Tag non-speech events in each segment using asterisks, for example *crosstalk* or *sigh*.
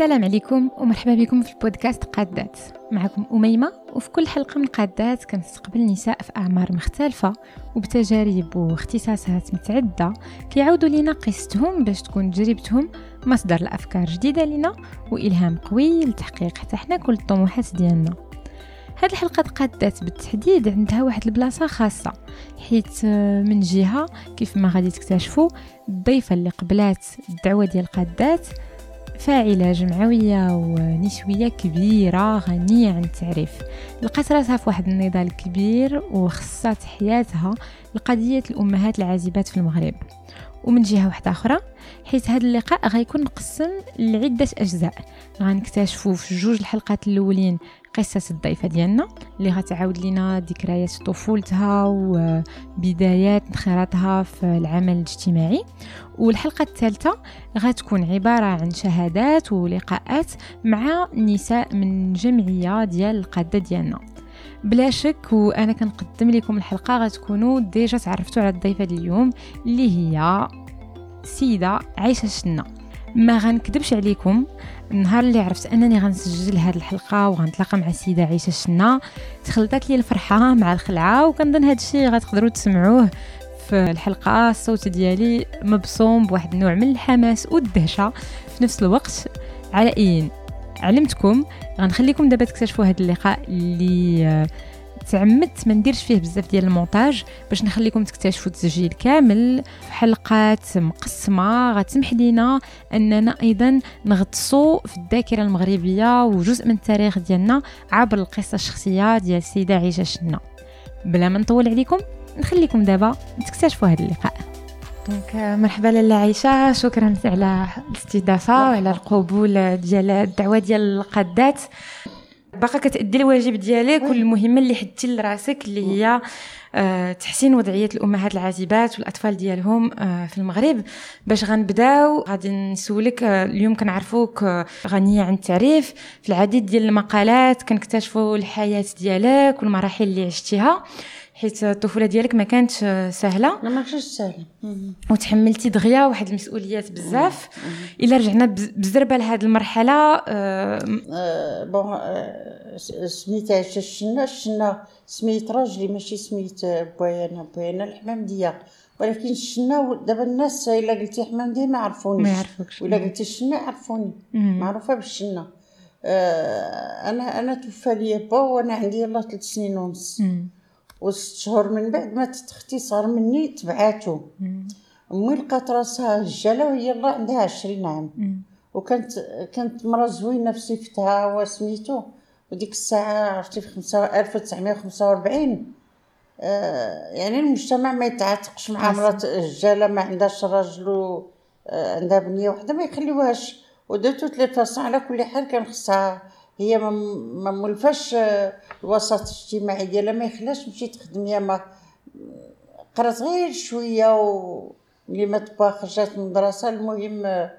السلام عليكم ومرحبا بكم في البودكاست قادات. معكم أميمة وفي كل حلقة من قادات كنستقبل نساء في أعمار مختلفة وبتجارب واختصاصات متعدة. كيعاودوا لنا قصتهم باش تكون تجربتهم مصدر لأفكار جديدة لنا وإلهام قوي لتحقيق حتى حنا كل الطموحات ديالنا. هاد الحلقة قادات بالتحديد عندها واحد البلاصة خاصة حيت من جهة كيف ما غادي تكتشفوا الضيفة اللي قبلات الدعوة ديال قادات فاعلة جمعوية ونسوية كبيرة غنية عن التعريف. لقات راسها في واحد النضال كبير وخصات حياتها لقضية الأمهات العازبات في المغرب. ومن جهة واحدة أخرى حيث هذا اللقاء غيكون مقسم لعدة أجزاء. غنكتشفوا في جوج الحلقات الأولين قصة الضيفة ديالنا اللي غتعاود لنا ذكريات طفولتها وبدايات انخراطها في العمل الاجتماعي. والحلقة الثالثة غتكون عبارة عن شهادات ولقاءات مع نساء من جمعية ديال القادة ديالنا. بلا شك وأنا كنقدم لكم الحلقة غتكونوا ديجا تعرفتوا على الضيفة اليوم اللي هي سيدة عايشة الشنا ما غنكذبش عليكم النهار اللي عرفت أنني غنسجل هذه الحلقة وغنتلاقى مع السيده عيشه الشنا تخلطت لي الفرحة مع الخلعة وكنظن هذا الشيء غتقدروا تسمعوه في الحلقة. الصوت ديالي مبصوم بواحد النوع من الحماس والدهشة. في نفس الوقت على اين علمتكم غنخليكم دابا تكتشفوا هذا اللقاء اللي تعمدت ما نديرش فيه بزاف ديال المونتاج باش نخليكم تكتشفوا التسجيل كامل. في حلقات مقسمة غتسمح لينا أننا أيضا نغطسوا في الذاكرة المغربية وجزء من التاريخ ديالنا عبر القصة الشخصية ديال السيدة عيشة شنا بلا ما نطول عليكم نخليكم دابا تكتشفوا هذا اللقاء. دونك مرحبا لاله عائشه شكرا على الاستضافة وعلى القبول ديال الدعوة ديال القادات. باقا كتأدي الواجب ديالك والمهمه اللي حدتي لراسك اللي هي آه تحسين وضعية الأمهات العازبات والأطفال ديالهم آه في المغرب. باش غنبداو غادي نسولك آه اليوم كنعرفوك آه، غنية عن التعريف. في العديد ديال المقالات كنكتشفوا الحياة ديالك والمراحل اللي عشتيها. حيت الطفولة ديالك ما كانتش سهلة؟ لا ما كانتش سهلة. وتحملتي دغيا واحد المسؤوليات بزاف. إلا رجعنا بزربة لهذه المرحلة آه آه بون آه سميت الشنا الشنا سميت راجلي ماشي سميت بويانا بويانا الحمامديه ولكن الشنا دابا الناس إلا قلتي حمامديه ما عرفونيش. ما يعرفوكش. ولا قلتي الشنا عرفوني. معروفة بالشنا. أنا أنا توفى لي با وأنا عندي يلاه ثلاث سنين ونص. وست شهور من بعد ماتت أختي صغر مني تبعاتو. أمي لقات راسها هجاله وهي الله عندها عشرين عام. وكانت كانت مرا زوينة في صفتها وسميتو. وديك الساعة عرفتي في خمسة ألف وتسعمية وخمسة وأربعين. آه يعني المجتمع ما يتعاتقش مع مرات هجاله ما عندهاش راجل آه عندها بنية وحدة ما يخليوهاش. ودرتو ثلاثة على كل حال كان خصها هي ما مولفاش آه، الوسط الاجتماعي ديالها ما يخلاش تمشي تخدم يا ما قرات غير شوية و ملي ما تبا خرجت من المدرسة المهم آه،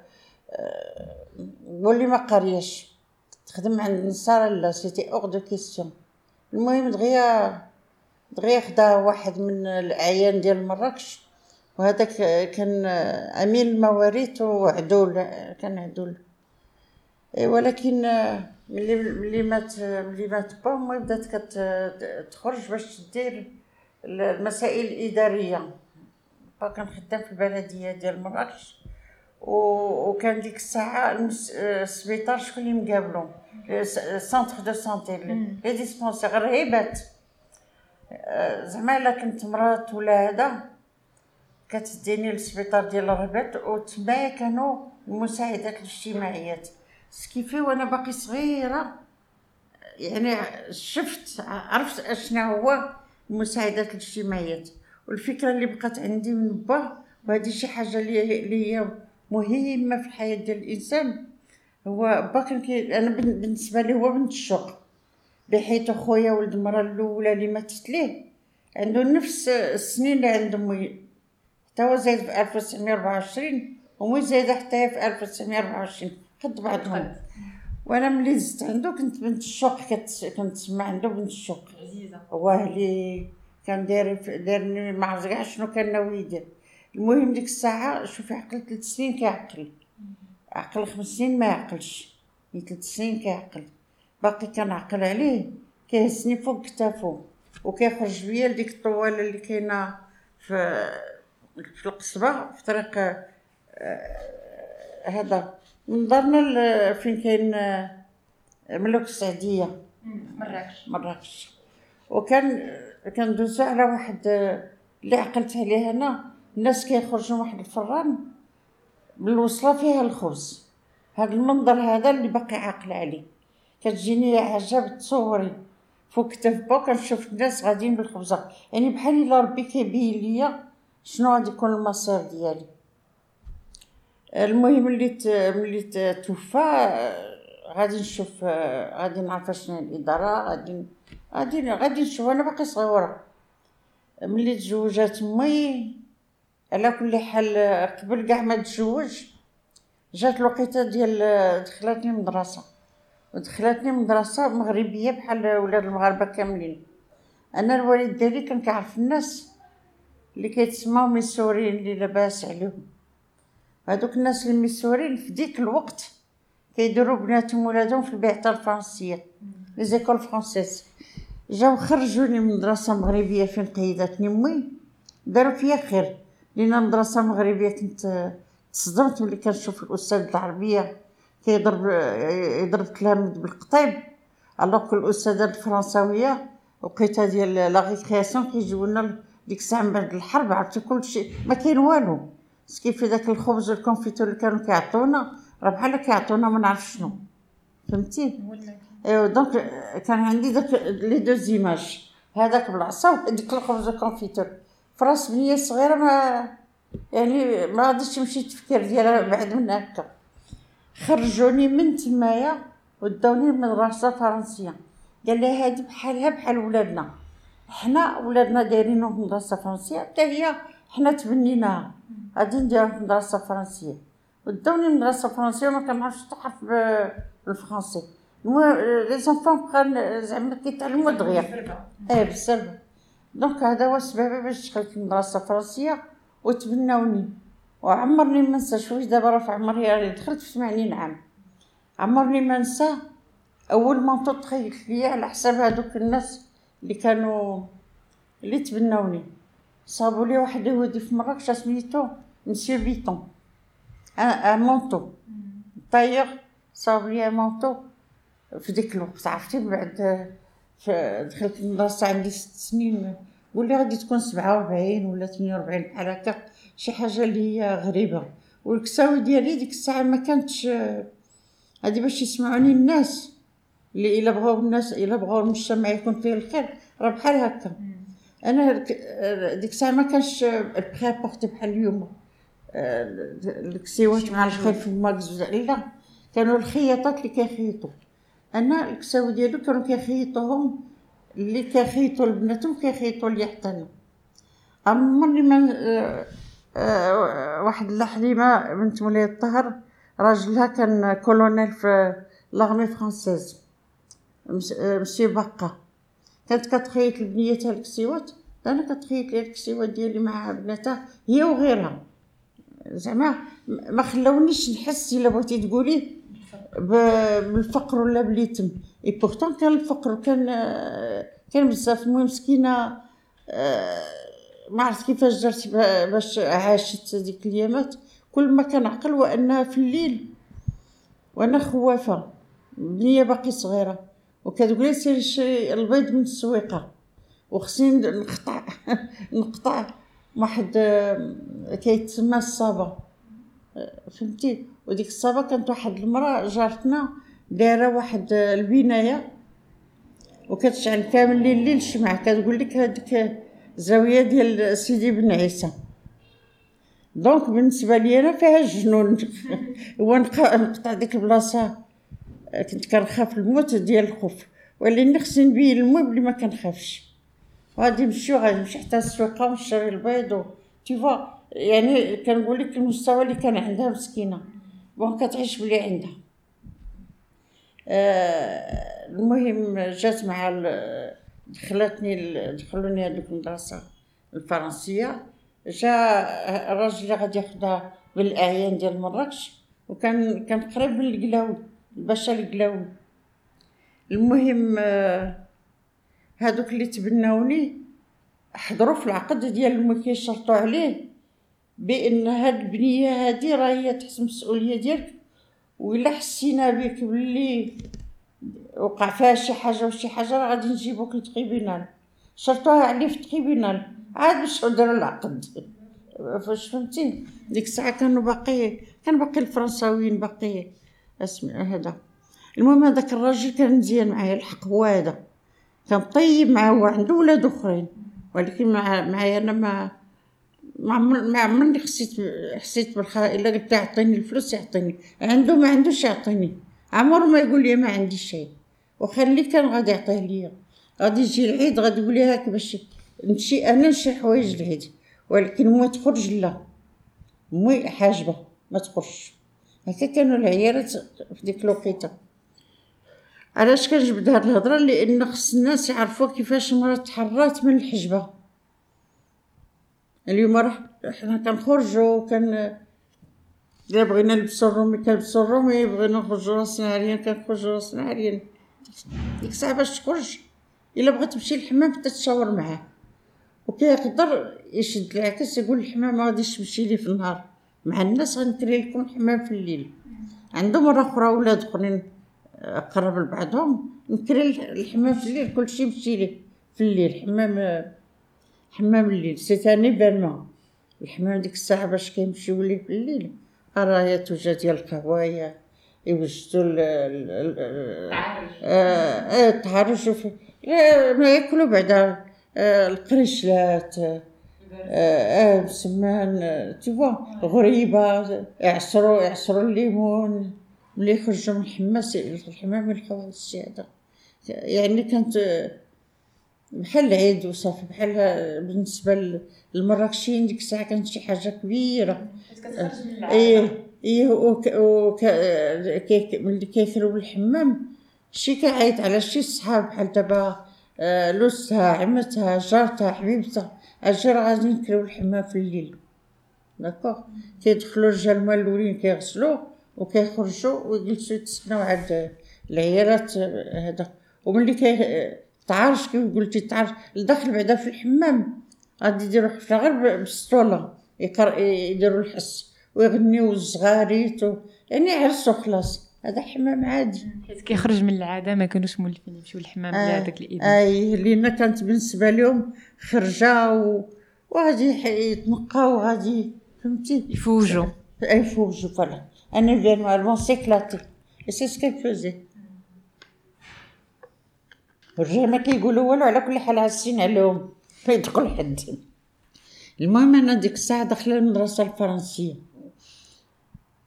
ولي ما قارياش تخدم عند النصارى لا c'était hors de question المهم دغيا دغيا خدا واحد من الأعيان ديال مراكش. وهذاك كان أمين المواريث وعدول كان عدول. ولكن ملي ملي مات ملي مات با امي بدات كتخرج باش تدير المسائل الإدارية. با كان خدام في البلدية ديال مراكش وكان ديك الساعة السبيطار شكون اللي مقابلو؟ centre de santé les dispensaires رهيبات زعما إلا كنت مرات ولا هذا كتديني للسبيطار ديال الرباط وتما كانوا المساعدات الاجتماعيات. ce qui fait وأنا باقي صغيرة. يعني شفت عرفت اشنا هو المساعدات الاجتماعيات. والفكرة اللي بقات عندي من با وهذه شي حاجة اللي هي مهمة في الحياة ديال الإنسان. هو با كان أنا بالنسبة لي هو بنت الشوق. بحيث خويا ولد المراه الأولى اللي ماتت ليه عنده نفس السنين اللي عند أمي. حتى هو زايد في 1924 ومي زايدة حتى هي في 1924 قد بعضهم وأنا ملي زدت عنده كنت بنت الشوق كنتسمى عنده بنت الشوق. عزيزة. هو اللي كان داير دارني ما عرفت كاع شنو كان ناوي يدير المهم ديك الساعة شوفي عقل ثلاث سنين كيعقل. عقل خمس سنين ما يعقلش. من ثلاث سنين كيعقل. باقي كنعقل عليه كيهزني فوق كتافو. وكيخرج بيا لديك الطوالة اللي كاينة في في القصبة في طريق آه، هذا. من دارنا فين كاين آه، ملوك السعديه مراكش مراكش وكان كندوزو على واحد آه، اللي عقلت عليه أنا. الناس كيخرجوا واحد الفران بالوصله فيها الخبز. هذا المنظر هذا اللي باقي عاقل عليه. كتجيني عجب تصوري. فوق كتاف با كنشوف الناس غاديين بالخبزة. يعني بحال إلا ربي كيبين ليا شنو غادي يكون المصير ديالي. المهم ملي. ملي توفى آه، غادي نشوف آه، غادي نعرف شنو الإدارة غادي غادي غادي نشوف أنا باقي صغيرة. ملي تزوجات أمي على كل حال آه، قبل كاع ما تزوج جات الوقيتة ديال دخلتني مدرسه ودخلتني مدرسه مغربية بحال ولاد المغاربة كاملين. أنا الوالد ديالي كان كيعرف الناس اللي كيتسماو ميسوريين اللي لاباس عليهم. هادوك الناس الميسوريين في ديك الوقت كيديروا بناتهم ولادهم في البعثه الفرنسية les écoles françaises جاو خرجوني من مدرسة مغربية فين قيدتني امي داروا فيا خير. لأن مدرسة مغربية كنت تصدمت ملي كنشوف الأستاذ العربية كيضرب يضرب تلاميذ بالقطيب. alors الأستاذة الفرنساوية وقيتها ديال la récréation كيجيو لنا ديك الساعة من بعد الحرب عرفتي؟ كلشي ما كاين والو. ce qui fait داك الخبز وال confiture اللي كانوا كيعطونا راه بحال كيعطونا ما نعرف شنو. فهمتي؟ إيوا donc كان عندي داك les deux images. هذاك بالعصا وهذيك الخبز وال confiture في راس بنية صغيرة ما يعني ما غاديش تمشي التفكير ديالها بعد من هكا. خرجوني من تمايا وداوني لمدرسه فرنسيه قال لي هادي بحالها بحال ولادنا. حنا ولادنا دايرينهم مدرسه فرنسيه حتى هي حنا تبنيناها. غادي نديروها في مدرسة فرنسية. وداوني لمدرسه فرنسية ما كنعرفش ب- بالفرنسي. المهم les enfants كان زعما كيتعلموا دغيا. إيه بالسلب donc هذا هو السبب باش دخلت المدرسة الفرنسيه وتبناوني. وعمرني ما نسى شوية. دابا راه في عمري دخلت في 80 عام. عمرني ما نسى أول ما تخيلت ليا على حساب هذوك الناس اللي كانوا اللي تبناوني. صابوا لي واحد يهودي في مراكش سميتو مسيو بيتون ان مونطو طاير صاب لي ان مونطو في ديك الوقت عرفتي من بعد دخلت المدرسة عندي ست سنين قولي غادي تكون سبعة وأربعين ولا ثمانية وأربعين بحال هكا شي حاجة اللي هي غريبة والكساوي ديالي ديك الساعة ما كانتش هادي باش يسمعوني الناس اللي إلا بغاو الناس إلا بغاو المجتمع يكون فيه الخير راه بحال هكا أنا ك- ديك الساعة ما كانش ال prêt-à-porter بحال اليوم. آه، الكسيوات مع الخير في ال magasins لا. كانوا الخياطات اللي كيخيطوا. أنا الكساوي ديالو كانوا كيخيطوهم اللي كيخيطوا لبناتهم كيخيطوا لي حتى أنا. عمرني ما آه، آه، واحد اللحليمه بنت مولاي الطهر راجلها كان كولونيل في مس- آه، مسيو باقا. كانت كتخيط لبنيتها الكسيوات أنا كتخيط لي الكسيوات ديالي مع بناتها هي وغيرها. زعما ما خلاونيش نحس إلا بغيتي تقولي بالفقر ولا باليتم et pourtant كان الفقر كان كان بزاف المهم مسكينه آه، ما عرفت كيفاش درت با- باش عاشت ديك الأيامات. كل ما كان عقل وأنها في الليل وأنا خوافة. بنيه باقي صغيرة. وكتقول لي سيري شري البيض من السويقة. وخصني نقطع *laughs* نقطع واحد آه، كيتسمى الصابة. فهمتي؟ وديك الصبا كانت واحد المرأة جارتنا دايرة واحد البنايه وكتشعل كامل الليل الليل الشمعة كتقول لك هذيك الزاويه ديال سيدي بن عيسى. donc بالنسبة لي أنا فيها الجنون *laughs* هو نق- نقطع ديك البلاصة. كنت كنخاف الموت ديال الخوف. ولكن خصني نبين المهم بلي ما كنخافش. غادي نمشيو غادي نمشي حتى السويقه ونشري البيض و tu vois يعني كنقول لك المستوى اللي كان عندها مسكينة. bon كتعيش بلي عندها. آه المهم جات مع دخلتني دخلوني هذوك المدرسة الفرنسية. جا الراجل اللي غادي ياخدها بالأعيان ديال مراكش وكان كان قريب من القلاوي الباشا القلاوي المهم آه، هادوك اللي تبناوني حضروا في العقد ديال الملك يشرطوا عليه بأن هاد البنية هادي راه هي تحت المسؤوليه ديالك وإلا حسينا بك بلي وقع فيها شي حاجة وشي حاجة راه غادي نجيبوك لل tribunal شرطوها عليه في ال tribunal عاد باش داروا العقد. فاش فهمتي؟ ديك الساعة كانوا باقي كان باقي الفرنساويين باقي. اسم هذا. المهم هذاك الراجل كان مزيان معايا الحق هو هذا. كان طيب معاه هو عنده ولاد أخرين. ولكن مع معايا أنا ما ما ما عمرني حسيت حسيت بالخير إلا قلت يعطيني الفلوس يعطيني. عنده ما عندوش يعطيني. عمره ما يقول لي ما عندي شيء. وخلي كان غادي يعطيه ليا. غادي يجي العيد غادي يقول لي هاك باش نمشي أنا نشري حوايج العيد. ولكن ما تخرج لا. مي حاجبه ما تخرجش. هكا كانوا العيالات في ديك الوقيته. علاش كنجبد هاد الهضره؟ لأن خص الناس يعرفوا كيفاش المراه تحرات من الحجبه. اليوم راه حنا كنخرجوا كان الا بغينا نلبسو الرومي كنلبسو الرومي بغينا نخرجو راسنا عريان كنخرجو راسنا عريان ديك الساعة باش تخرج إلا بغات تمشي للحمام حتى تشاور معاه. وكيقدر يشد العكس يقول الحمام ما غاديش تمشي لي في النهار. مع الناس غنكري لكم الحمام في الليل. عنده مرة أخرى ولاد أخرين قرب لبعضهم نكري الحمام في الليل كلشي يمشي ليه. في الليل حمام حمام الليل سي ان ايفينمون الحمام ديك الساعة باش كيمشيو ليه في الليل. رايات وجا ديال القهوايا يوجدوا التعرج ما ياكلوا بعدا القريشلات آه سمان تيوا غريبة يعصروا يعصروا الليمون ملي يخرجوا من الحماس الحمام الشي هذا. يعني كانت بحال العيد وصافي بحال بالنسبة للمراكشيين ديك الساعة كانت شي حاجة كبيرة. إيه إيه وك وك ملي كيخرجوا الحمام شي كيعيط على شي صحاب بحال دابا آه، لوستها عمتها جارتها حبيبتها. راه غادي نكريو الحمام في الليل d'accord كيدخلوا الرجال مال الاولين كيغسلوا وكيخرجوا ويجلسوا يتسناو عند العيالات هذا وملي كي تعرش كيف قلتي تعرش الدخل بعدا في الحمام غادي يديروا حفله غير بالسطوله يديروا الحس ويغنيو الزغاريت يعني عرسوا خلاص هذا حمام عادي. حيت كيخرج من العادة ما كانوش مولفين يمشيو للحمام بلا هذاك الاذن اي لينا كانت بالنسبة لهم خرجة و... وغادي يتنقاو غادي فهمتي؟ يفوجوا. يفوجوا فوالا. أنا فيرمالمون سيكلاتي سي سكي فوزي الرجال ما كيقولوا والو على كل حال عاسين عليهم ما يدخل حد المهم أنا ديك الساعة داخله المدرسة الفرنسيه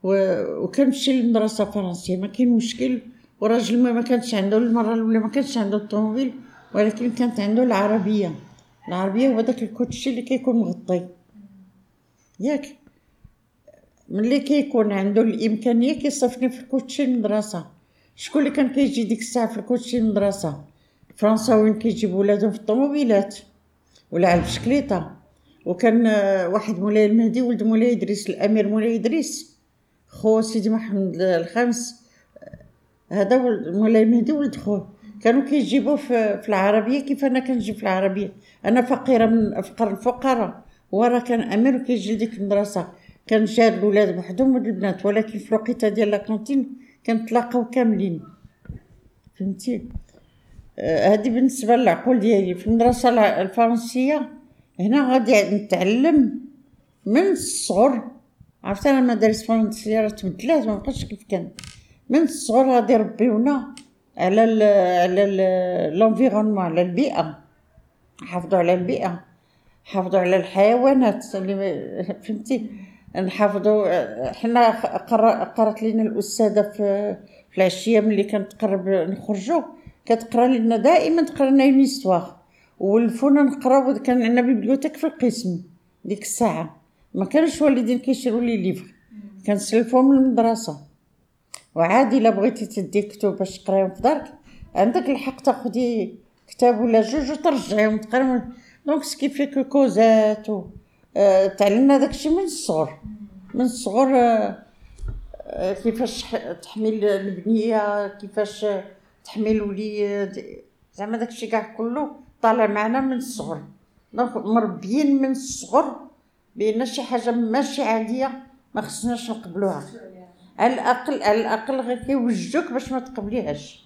وكنمشي للمدرسة الفرنسية. ما كاين مشكل. وراجل ما كانش عنده المرة الأولى ما كانش عنده الطوموبيل ولكن كانت عنده العربية. العربية هو داك الكوتشي اللي كيكون مغطي. ياك. ملي كيكون عنده الإمكانية كيصيفني في الكوتشي المدرسة. شكون اللي كان كيجي ديك الساعة في الكوتشي المدرسة؟ فرنساويين كيجيبوا ولادهم في الطوموبيلات. ولا على وكان واحد مولاي المهدي ولد مولاي إدريس الأمير مولاي إدريس. خو سيدي محمد الخامس هذا مولاي المهدي ولد خوه كانوا كيجيبوه في, في العربية كيف أنا كنجيب في العربية. أنا فقيرة من أفقر الفقراء. وراه كان أمير وكيجي لديك المدرسة. كان جا الولاد بوحدهم والبنات ولكن في الوقيتة ديال لاكونتين كنتلاقاو كاملين. فهمتي؟ آه، هذه بالنسبة للعقول ديالي. في المدرسة الفرنسية هنا غادي نتعلم من الصغر عرفت أنا المدارس الفرنسيه راه تبدلات ما بقاش كيف كان. من الصغر غادي يربيونا على ال على l'environnement على البيئة. حافظوا على البيئة. حافظوا على الحيوانات. اللي فهمتي؟ نحافظوا حنا قرات لنا الأستاذة في في العشية ملي كانت تقرب نخرجوا كتقرا لنا دائما تقرا لنا اون ولفونا نقراو كان عندنا bibliothèque في القسم ديك الساعة. ما كانش والدين كيشريو les livres كنسلفهم من المدرسة. وعادي إلا بغيتي تدي كتب باش تقرايهم في دارك. عندك الحق تاخدي كتاب ولا جوج وترجعيهم تقراهم. donc ce qui fait que كوزات و آه، تعلمنا داكشي من الصغر. من الصغر آه، آه، كيفاش تحمل البنية كيفاش تحمي الوليد. زعما داكشي كاع كله طالع معنا من الصغر. donc مربيين من الصغر. بأن شي حاجة ماشي عادية ما خصناش نقبلوها. على الاقل على الأقل غير كيوجدوك باش ما تقبليهاش.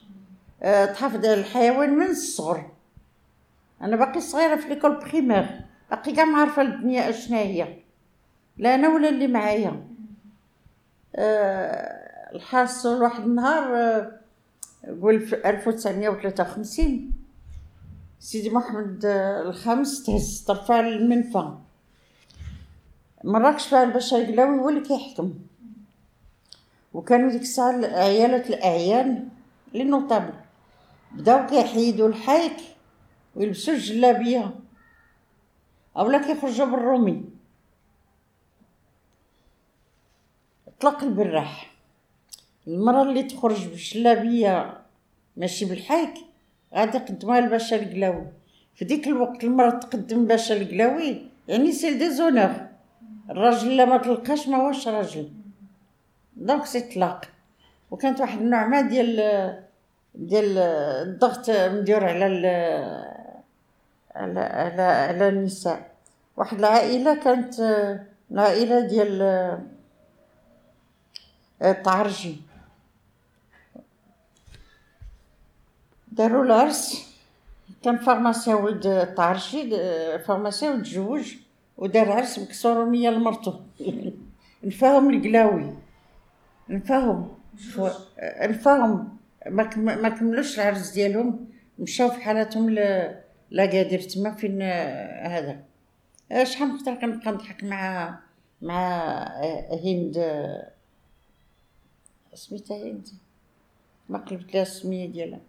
أه تحافظ على الحيوان من الصغر. أنا باقي صغيرة في l'école primaire. باقي كاع ما عارفة الدنيا اشنا هي. لا أنا ولا اللي معايا. أه الحاصل واحد النهار أه قول في 1953 سيدي محمد الخامس تهز طرفه للمنفى مراكش فيها الباشا القلاوي هو اللي كيحكم. وكانوا ديك الساعة عيالة الأعيان لي نوطابل بداو كيحيدوا الحيك ويلبسوا الجلابية. أولا كيخرجوا بالرومي. طلق البراح. المرأة اللي تخرج بالجلابية ماشي بالحيك غادي يقدموها لباشا القلاوي في ديك الوقت المرأة تقدم باشا القلاوي يعني c'est déshonneur الراجل ما تلقاش ما هوش راجل donc c'est طلاق. وكانت واحد النوع ما ديال ديال الضغط مدير على على على, على النساء. واحد العائلة كانت العائلة ديال الطعرجي داروا العرس. كان فارماسيا ولد الطعرجي فارماسيا وتزوج ودار عرس بكسور مية لمرتو نفاهم القلاوي. نفاهم. نفاهم. ما كملوش العرس ديالهم. مشاو في حالاتهم لاكادير تما فين هذا؟ شحال من خطره كنبقى نضحك مع مع هند. سميتها هند؟ ما قلبت لها السمية ديالها.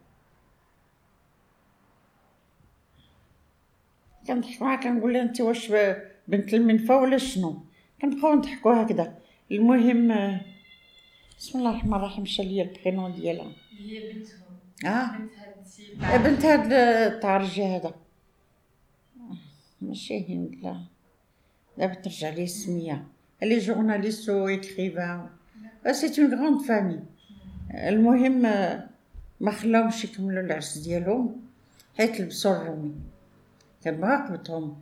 كنضحك معاها كنقول لها أنت واش بنت المنفى ولا شنو؟ كنبقاو نضحكو هكذا. المهم بسم الله الرحمن الرحيم. مشى ليا ال prénom ديالها؟ هي بنتهم آه؟ بنت هاد السيد بنت هاد الطارجي هذا. ماشي هند لا. دابا ترجع لي السمية. les journalistes و écrivains c'est une grande famille المهم ما خلاهمش يكملوا العرس ديالهم حيت لبسوا الرومي. كان مراقبتهم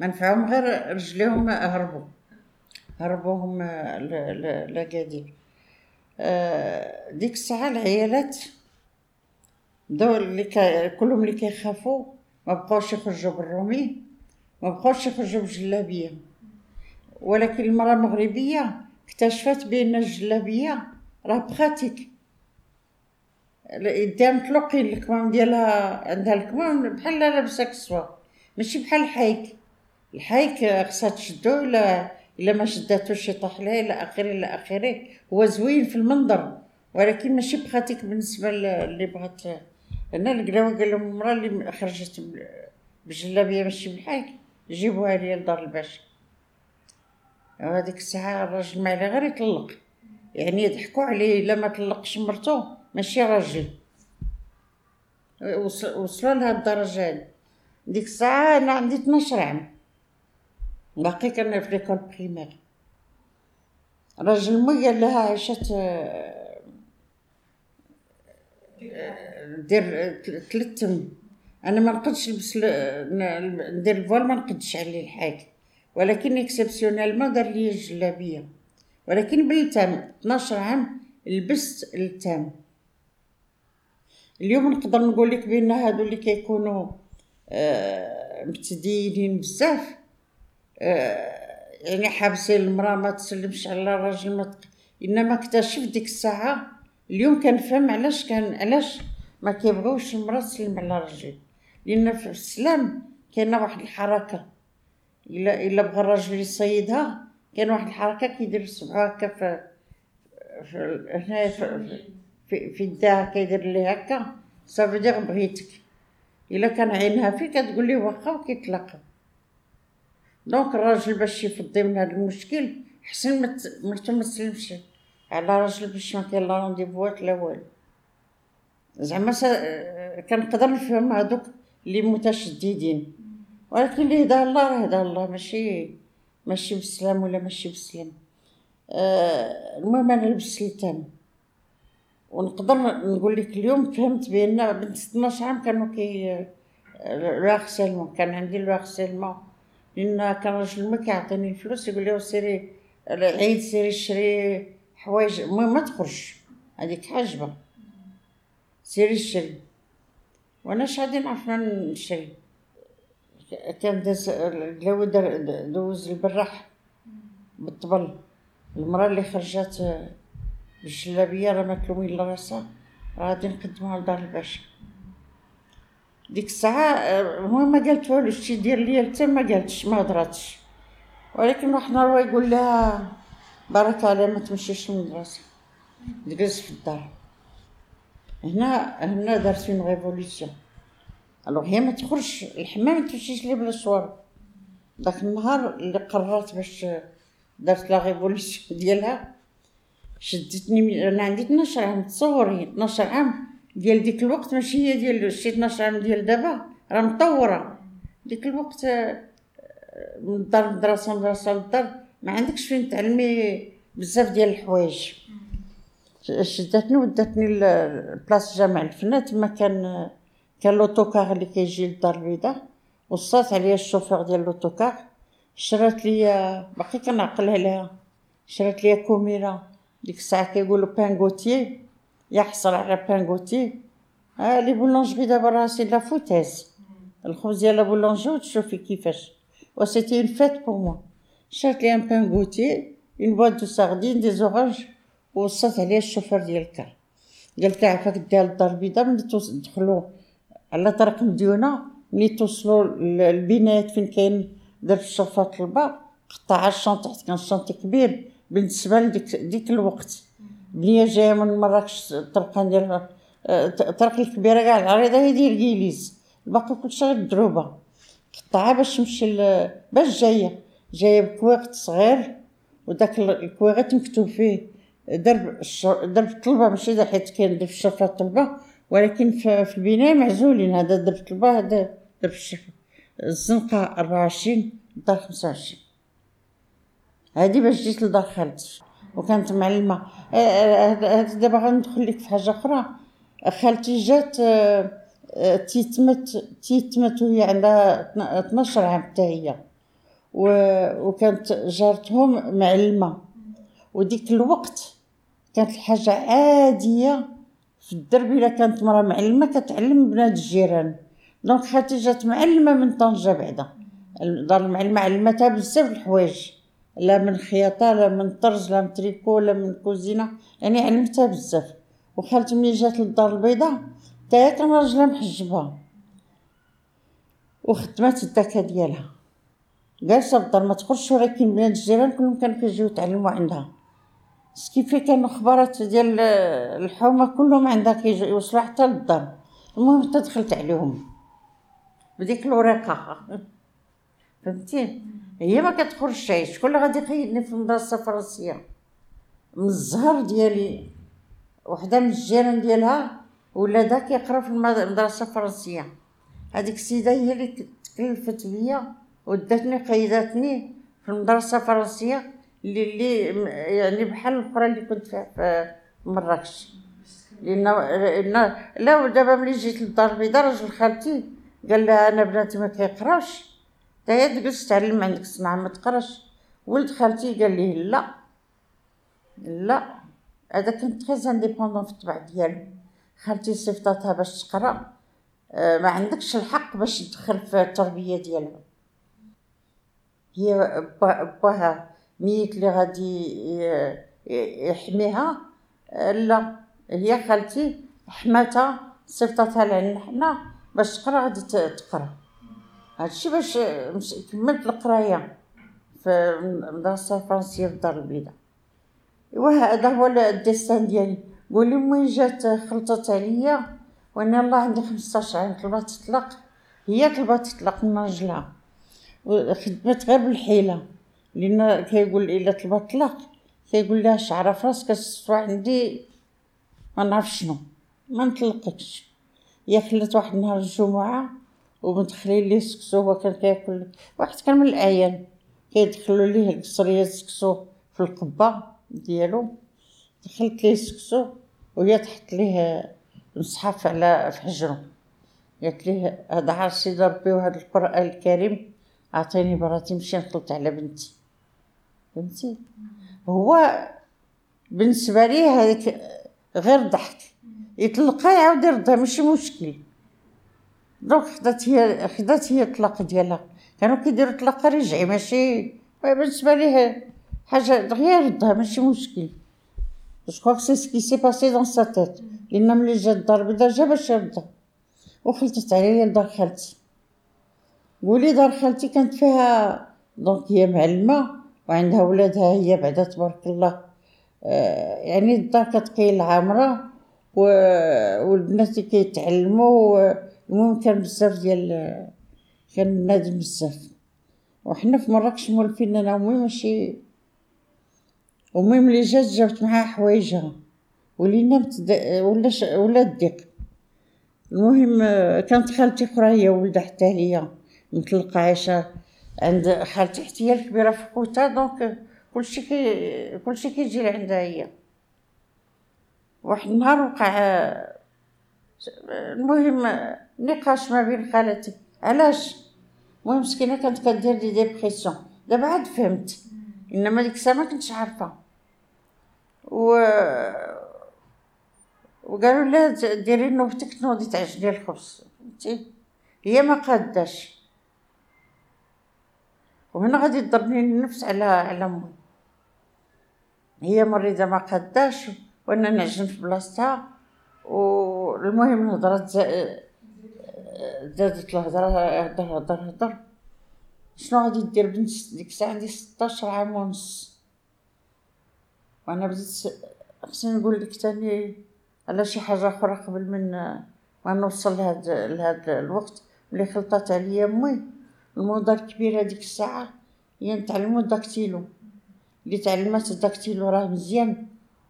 ما نفعهم غير رجليهم هربوا. هربوهم لاكادير آه، ديك الساعة العيالات بداو اللي كلهم اللي كيخافوا ما بقاوش يخرجوا بالرومي ما بقاوش يخرجوا بالجلابية. ولكن المرأة المغربية اكتشفت بأن الجلابية راه براتيك يديها مطلقين الكمام ديالها عندها الكمام بحال لابسه كسوه ماشي بحال الحيك الحيك خصها تشدو الا إلا ما شداتوش يطيح لها إلى اخره إلى اخره هو زوين في المنظر ولكن ماشي بخاتيك بالنسبة اللي بغات هنا القلاوي قال لهم المراه اللي خرجت بجلابية ماشي بالحيك جيبوها لي لدار الباشا. هذيك الساعة الراجل ما عليه غير يطلق. يعني يضحكوا عليه إلا ما طلقش مرتو ماشي راجل. وصلوا لهاد الدرجة هادي. ديك الساعة أنا عندي 12 عام. باقي كنا في l'école primaire راجل مي قال لها عيشة دير اللثام أنا ما نقدش نلبس ندير ال voile ما نقدش عليه الحاج. ولكن exceptionnellement دار لي الجلابية. ولكن باللثام 12 عام لبست التام. اليوم نقدر نقول لك بأن هادو اللي كيكونوا آه متدينين بزاف. آه يعني حابسين المرأة ما تسلمش على الراجل ما إنما اكتشف ديك الساعة. اليوم كنفهم علاش كان علاش ما كيبغيوش المرأة تسلم على الراجل لأن في السلام كاينة واحد الحركة. الا إلا بغى الراجل يصيدها كاين واحد الحركة كيدير صبعو هكا في في هنا في في, في يدها كيدير ليه هكا. صافي دير بغيتك. إلا كان عينها فيه كتقول ليه واخا وكيطلقها donc الراجل باش يفضي من هذا المشكل حسن ما تسلمش على راجل باش ما كاين لا rendez-vous ات لا والو. زعما كنقدر نفهم هادوك اللي متشددين. ولكن اللي هدا الله راه هدا الله. ماشي ماشي بالسلام ولا ماشي بالسلام آه، المهم أنا لبست التام ونقدر نقول لك اليوم فهمت بأن بنت 12 عام كانوا كي لو كان عندي لو لأن كان راجل ما كيعطيني الفلوس يقول لي سيري العيد سيري شري حوايج المهم ما تخرج. هذيك حاجبه سيري شري وأنا شادي نعرف نشري كان داز قلاوي دوز البراح بالطبل. المرأة اللي خرجت بالجلابيه راه ماكلومين لراسها غادي نقدموها لدار الباشا. ديك الساعة المهم ما قالت والو شتي دير ليا حتى ما قالتش ما هضراتش. ولكن واحد النهار يقول لها بارك الله ما تمشيش للمدرسة. تجلس في الدار. هنا هنا دارت une révolution alors هي ما تخرجش الحمام ما تمشيش ليه بلا شوار داك النهار اللي قررت باش دارت la révolution *laughs* ديالها شدتني أنا عندي 12 عام تصوري 12 عام. ديال ديك الوقت ماشي هي ديال شي 12 عام ديال دابا راه مطورة. ديك الوقت آه، من الدار مدرسه مدرسه للدار ما عندكش فين تعلمي بزاف ديال الحوايج. شدتني وداتني ل place جامع الفنا تما كان كان l'autocar اللي كيجي للدار البيضاء. وصات عليا الشوفير ديال l'autocar شرات ليا باقي كنعقل عليها. شرات ليا كوميره ديك الساعة كيقولوا pain goûter يحصل على pain goûter ها les boulangeries دابا راه c'est la foutaise الخبز ديال la boulangerie وتشوفي كيفاش. و c'était une fête pour moi. شرات ليا un pain goûter une boîte de sardines des oranges ووصات عليا الشوفير ديال الكار. قالت لها عفاك ديها للدار البيضاء ملي تدخلوا على طريق مديونة ملي توصلوا للبنايات فين كاين درب الشرفات البا قطع الشانطي حيت كان الشانطي كبير بالنسبة لديك ديك الوقت. بنية جاية من مراكش الطرقة ديال الطرق الكبيرة كاع العريضة هي ديال كيليز الباقي كلشي غير دروبة. قطعها باش تمشي باش جاية. جاية بكويغط صغير وداك الكويغط مكتوب فيه. درب درب الطلبة ماشي حيت كاين درب الشرفات الطلبة ولكن في البناية معزولين. هذا درب الطلبة هذا درب الشرفة. الزنقة أربعة وعشرين دار خمسة وعشرين. هادي باش جيت لدار خالتي وكانت معلمة. هاد آه، آه، دابا غندخل لك في حاجة أخرى. خالتي جات آه، تيتمت تيتمت وهي عندها 12 عام حتى هي. وكانت جارتهم معلمة. وديك الوقت كانت الحاجة عادية في الدرب. إلا كانت مرا معلمة كتعلم بنات الجيران. دونك خالتي جات معلمة من طنجة بعدا. دار المعلمة علمتها بزاف الحوايج. لا من خياطة لا من طرز لا من تريكو لا من كوزينة. يعني علمتها بزاف. وخالتي ملي جات للدار البيضاء تاهي كان راجلها محجبها وخدمات الدكا ديالها. جالسة في الدار ما تخرجش ولكن بنات الجيران كلهم كانوا كيجيو يتعلموا عندها. كيف كانوا خبرات ديال الحومة كلهم عندها كيجي يوصلوا حتى للدار. المهم حتى دخلت عليهم. بديك الورقة. *laughs* فهمتي؟ هي ما كتخرجش شكون اللي غادي يقيدني في المدرسة الفرنسيه من الزهر ديالي وحده من الجيران ديالها ولادها كيقراو في المدرسة الفرنسيه هذيك السيدة هي اللي تكلفت بيا وداتني قيداتني في المدرسة الفرنسيه اللي اللي يعني بحال الأخرى اللي كنت فيها في مراكش. لأن لا دابا ملي جيت للدار البيضاء راجل خالتي قال لها أنا بناتي ما كيقراوش. تا هي تجلس تعلم عندك الصنعه ما تقراش. ولد خالتي قال لي لا لا. هذا كان très indépendant في الطبع ديالو. خالتي صيفطاتها باش تقرا. آه، ما عندكش الحق باش تدخل في التربية ديالها. هي باها ميت اللي غادي يحميها. لا. هي خالتي حماتها صيفطتها لنا حنا باش تقرا غادي تقرا. هادشي باش كملت القراية في المدرسة الفرنسيه في الدار البيضاء. وهذا هو الديستان ديالي. قولي وين جات خلطت عليا؟ وأنا الله عندي 15 عام طلبات تطلق. هي طلبات تطلق من راجلها وخدمت غير بالحيلة. لأن كيقول إلا طلبت الطلاق كيقول لها شعره في راسك السوا عندي ما نعرف شنو. ما نطلقكش هي خلات واحد النهار الجمعة ومدخلين ليه سكسو هو كان كياكل واحد كان من الأعيان. كيدخلوا ليه القصريه سكسو في القبة ديالو. دخلت ليه السكسو وهي تحط ليه المصحف على في حجرو. قالت ليه هذا عار سيدي ربي وهذا القرآن الكريم عطيني براتي نمشي نخلط على بنتي. فهمتي هو بالنسبة ليه هذاك غير ضحك. يطلقها يعاود يردها ماشي مشكل. دونك خدات هي خدات هي الطلاق ديالها. كانوا كيديروا طلاق رجعي ماشي بالنسبة ليه حاجة دغيا يردها ماشي مشكل. je crois c'est ce qui s'est passé dans sa tête لأن ملي جا الدار البيضا جا باش يردها وخلطت عليا لدار خالتي قولي دار خالتي كانت فيها donc هي معلمة وعندها ولادها هي بعدا تبارك الله آه، يعني الدار كتقيل عامرة والبنات كيتعلموا المهم كان بزاف ديال كان نادم بزاف. وحنا في مراكش مولفين أنا وامي ماشي ومي ملي جات جابت معاها حوايجها ولينا متد... ولا ش... ولا الضيق المهم كانت خالتي أخرى هي ولدها حتى هي مطلقة عايشة عند خالتي حتى هي الكبيرة في خوتها donc كلشي كي كلشي كيجي لعندها هي. واحد النهار وقع المهم نقاش ما بين خالتي. علاش؟ المهم مسكينة كانت كدير les dépressions دابا عاد فهمت. إنما ديك الساعة ما كنتش عارفة. و وقالوا لها ديري نوبتك تنوضي تعجني الخبز. فهمتي؟ هي ما قاداش. وهنا غادي تضربني النفس على على امي هي مريضة ما قاداش وأنا نعجن في بلاصتها. والمهم الهضره زادت الهضره هضر هضر هضر. شنو غادي دير بنت ديك الساعة؟ عندي ستاشر عام ونص. وأنا بديت خصني نقول لك تاني على شي حاجة أخرى قبل من ما نوصل لهاد لهاد الوقت. ملي خلطات عليا أمي الموضه الكبيرة ديك الساعة هي نتعلمو ال dactylo. اللي تعلمات ال dactylo راه مزيان.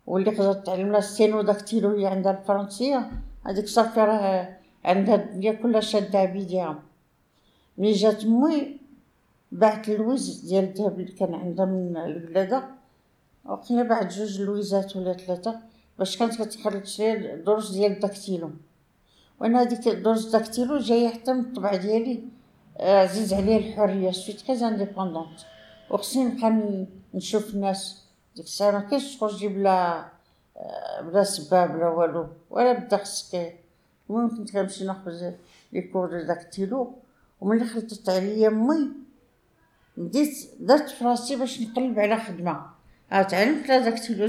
واللي قدرت تعلم لها sténodactylo هي عندها الفرنسية. هذيك صافي راه عندها الدنيا كلها شادة بيديها ملي جات مي بعت اللويز ديال الذهب اللي كان عندها من الولادة وقيلا باعت جوج لويزات ولا ثلاثة باش كانت كتخرج ليا درج ديال ال dactylo. وأنا هذيك درج dactylo جاية حتى من الطبع ديالي آه، عزيز عليا الحرية. suis très indépendante وخصني نبقى نشوف الناس. ديك الساعة ما كاينش تخرجي بلا آه، بلا سباب بلا والو. ولا بدا خصك المهم كنت كنمشي ناخذ les cours de dactylo وملي خلطت عليا امي بديت درت فراسي باش نقلب على خدمة. ها تعلمت la dactylo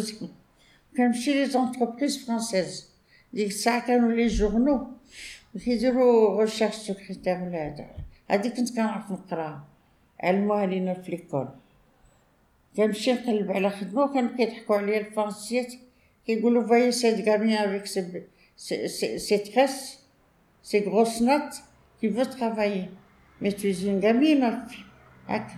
كنمشي les entreprises françaises. ديك الساعة كانوا les journaux. كيديروا recherche secrétaire ولا هذا. هادي كنت كنعرف نقراها علموها لينا في l'école. كنمشي نقلب على خدمه وكانوا كيضحكوا عليا الفرنسيات كيقولوا voilà cette gamine avec ses ces grosses nattes, qui veut travailler. Mais tu es une gamine, هكا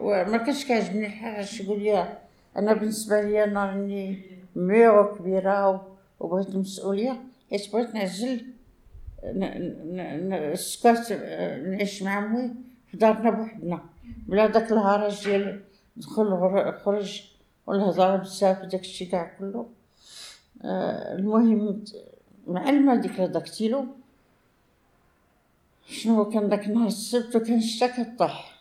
وما كانش كيعجبني الحال يقول لي أنا بالنسبة لي أنا راني مرا كبيره وبغيت المسؤوليه حيت بغيت نعجل سكرت نعيش مع امي في دارنا بوحدنا بلا داك الهرج ديال دخل خرج والهضره بزاف وداكشي كاع كله. آه المهم معلمة ديك داكتيلو شنو كان داك النهار السبت وكان الشتا كطيح.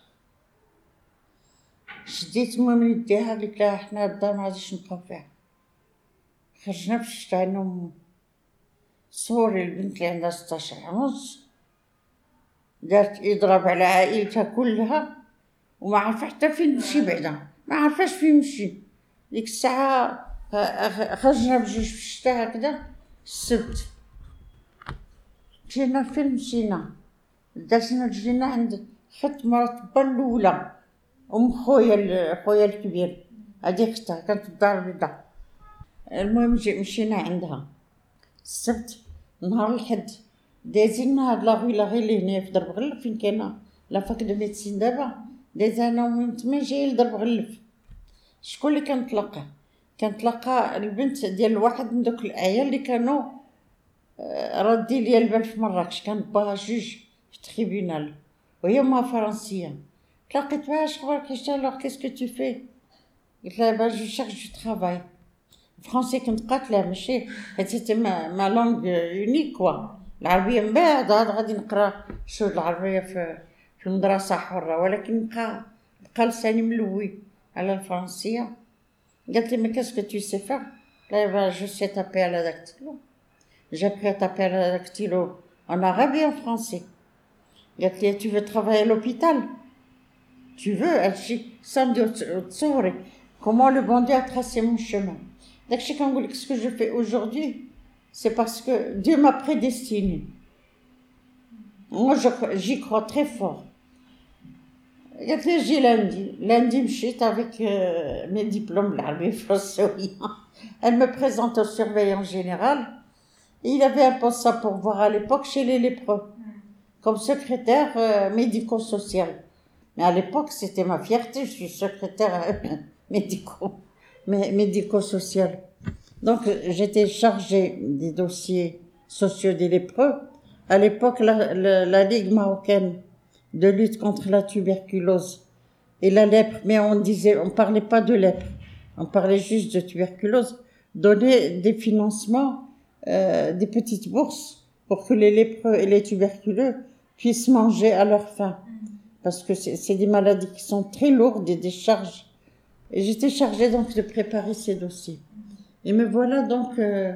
شديت من يديها قلت لها حنا الدار ما غاديش نبقاو فيها. خرجنا في الشتا صوري البنت اللي عندها ستاشر ونص دارت إضراب على عائلتها كلها. وما عارفه حتى فين نمشي بعدا. ما عارفاش فين نمشي. ديك الساعة خرجنا بجوج في الشتا هكذا السبت. مشينا فين مشينا؟ دازنا رجلينا عند خت مرات با الأولى. أم خويا خويا الكبير. هادي اختها كانت في الدار البيضاء. المهم مشينا عندها. السبت نهار الحد. دازين هاد لاغي لاغي اللي هنا في درب غلف فين كاينة la fac de médecine دابا. داز أنا ومي تما جاي لدرب غلف. شكون اللي كنتلقى كنتلقى البنت ديال واحد من دوك الأعيان اللي كانوا آه، ردي ليا البال في مراكش. كان باها جوج في tribunal وهي ما فرنسية. تلاقيت معاها اش خبارك اش qu'est-ce que tu fais قلت لها bah je cherche du travail français كنت قاتله ماشي حيت c'était ma, ma langue unique quoi العربية من بعد غادي نقرا شو العربية في في المدرسه حره ولكن بقى بقى لساني ملوي على الفرنسيه قالت لي ما كاسكو تو سي فار لا با جو سي تابي على داكتيلو j'ai appris à taper à la dactylo en arabe et en français. قالت لي tu veux travailler à l'hôpital tu veux هادشي صامدي وتصوري comment le bon Dieu a tracé mon chemin داكشي كنقول لك ce que je fais aujourd'hui c'est parce que Dieu m'a prédestiné moi je- j'y crois très fort قالت لي جي lundi lundi مشيت avec euh, mes diplômes العربي *laughs* فرنساوية elle me présente au surveillant général et il avait un poste à pourvoir à l'époque chez les lépreux comme secrétaire euh, médico-social mais à l'époque c'était ma fierté je suis secrétaire euh, *laughs* médico mais médico-social donc euh, j'étais chargée des dossiers sociaux des lépreux à l'époque la, la- la Ligue marocaine de lutte contre la tuberculose et la lèpre, mais on disait, on parlait pas de lèpre, on parlait juste de tuberculose, donnait des financements, euh, des petites bourses pour que les lépreux et les tuberculeux puissent manger à leur faim. Parce que c'est des maladies qui sont très lourdes et des charges. Et j'étais chargée donc de préparer ces dossiers. Et me voilà donc euh,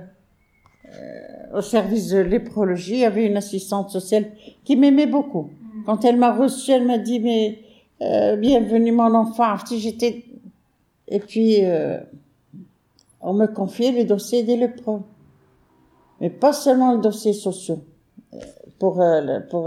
euh, au service de léprologie. Il y avait une assistante sociale qui m'aimait beaucoup. Quand elle m'a reçue, elle m'a dit, mais euh, bienvenue mon enfant. J'étais... Et puis, euh, on me confiait le dossier des lépreux. Mais pas seulement le dossier social euh, pour, pour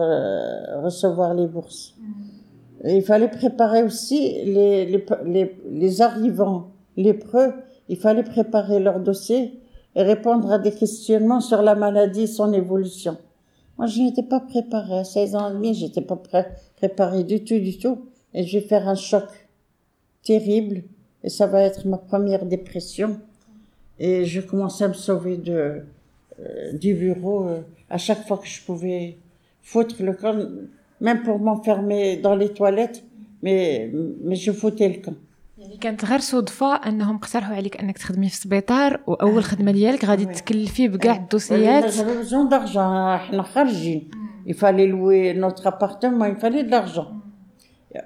recevoir les bourses. Mm. Il fallait préparer aussi les, les, les, les arrivants lépreux. Il fallait préparer leur dossier et répondre à des questionnements sur la maladie et son évolution. Moi, je n'étais pas préparée. À 16 ans et demi, j'étais pas pré- préparée du tout, du tout. Et je vais faire un choc terrible. Et ça va être ma première dépression. Et je commençais à me sauver de, euh, du bureau euh, à chaque fois que je pouvais foutre le camp, même pour m'enfermer dans les toilettes. Mais, mais je foutais le camp. يعني كانت غير صدفة أنهم اقترحوا عليك أنك تخدمي في سبيطار وأول خدمة ديالك غادي. تكلفي بكاع الدوسيات J'avais besoin d'argent. إحنا خارجين. Notre appartement, il fallait de l'argent.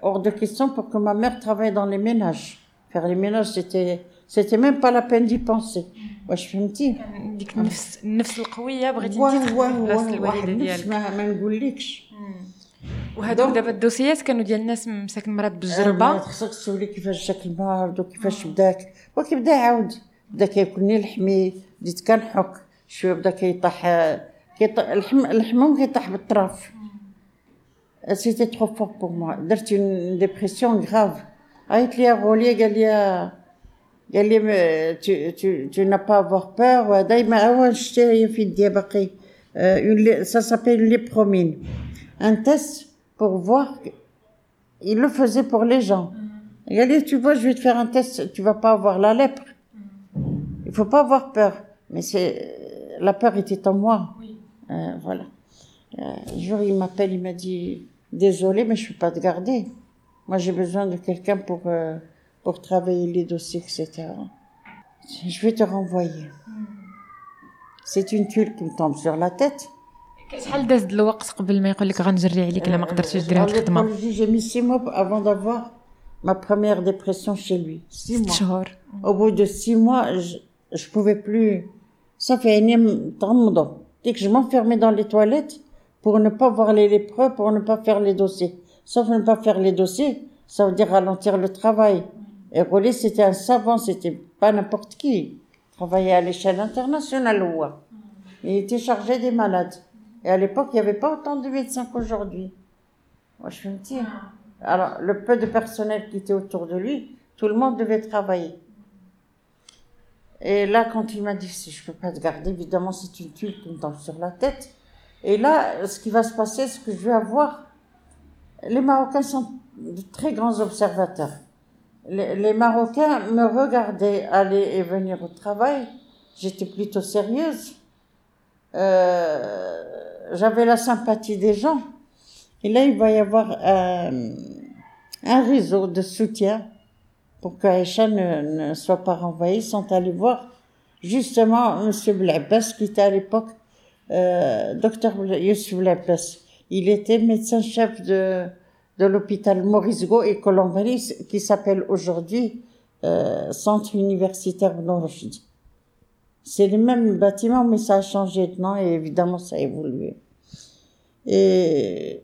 Hors de question pour que ma mère travaille dans les ménages. Faire les ménages, c'était, c'était même pas la peine d'y penser. واش فهمتي؟ ديك النفس النفس القوية بغيتي تخدمي في بلاصه الوالدة ديالك ما نقولكش. وهذوك دابا الدوسيات كانوا ديال الناس مساكن ما بالجربة. خصك تسولي كيفاش جاك المرض وكيفاش بداك. وكيبدا يعاود بدا كياكلني الحمي بديت كنحك شوية بدا كيطيح الحم الحموم كيطيح بالطراف. c'était trop fort pour moi درت une dépression grave عيط لي غولي قال لي قال لي tu tu tu n'as pas avoir peur. وهذا ما عاود شتي هي في يدي باقي ça s'appelle une lépromine un test pour voir il le faisait pour les gens il a dit, tu vois, je vais te faire un test, tu vas pas avoir la lèpre. Il faut pas avoir peur. Mais c'est, la peur était en moi. Euh, voilà. Euh, un jour, il m'appelle, il m'a dit, désolé, mais je peux pas te garder. Moi, j'ai besoin de quelqu'un pour, euh, pour travailler les dossiers, etc. Je vais te renvoyer. C'est une tuile qui me tombe sur la tête. شحال داز د الوقت قبل ما يقول لك غنجري عليك الا ما قدرتيش ديري هاد En الخدمه léprologie, J'ai mis six mois avant d'avoir ma première dépression chez lui. Six ست mois. شهور Au bout de six mois, je, je pouvais plus. Ça fait énième temps Dès que je m'enfermais dans les toilettes pour ne pas voir les lépreux, pour ne pas faire les dossiers. Sauf ne pas faire les dossiers, ça veut dire ralentir le travail. Et Rollet, c'était un savant, c'était pas n'importe qui. Il travaillait à l'échelle internationale, ouais. Il était chargé des malades. Et à l'époque, il n'y avait pas autant de médecins qu'aujourd'hui. Moi, je me dis. Alors, le peu de personnel qui était autour de lui, tout le monde devait travailler. Et là, quand il m'a dit, si je peux pas te garder, évidemment, c'est une tuile qui me tombe sur la tête. Et là, ce qui va se passer, c'est que je vais avoir, les Marocains sont de très grands observateurs. Les Marocains me regardaient aller et venir au travail. J'étais plutôt sérieuse. Euh, j'avais la sympathie des gens. Et là, il va y avoir un, un réseau de soutien pour que Aïcha ne, ne soit pas renvoyée, sont allés voir justement M. Blabbas, qui était à l'époque euh, docteur Youssef Blabbas. Il était médecin-chef de, de l'hôpital Maurice Go et Colombani, qui s'appelle aujourd'hui euh, Centre universitaire Blanc Rushdi. C'est le même bâtiment, mais ça a changé de et évidemment ça a évolué. Et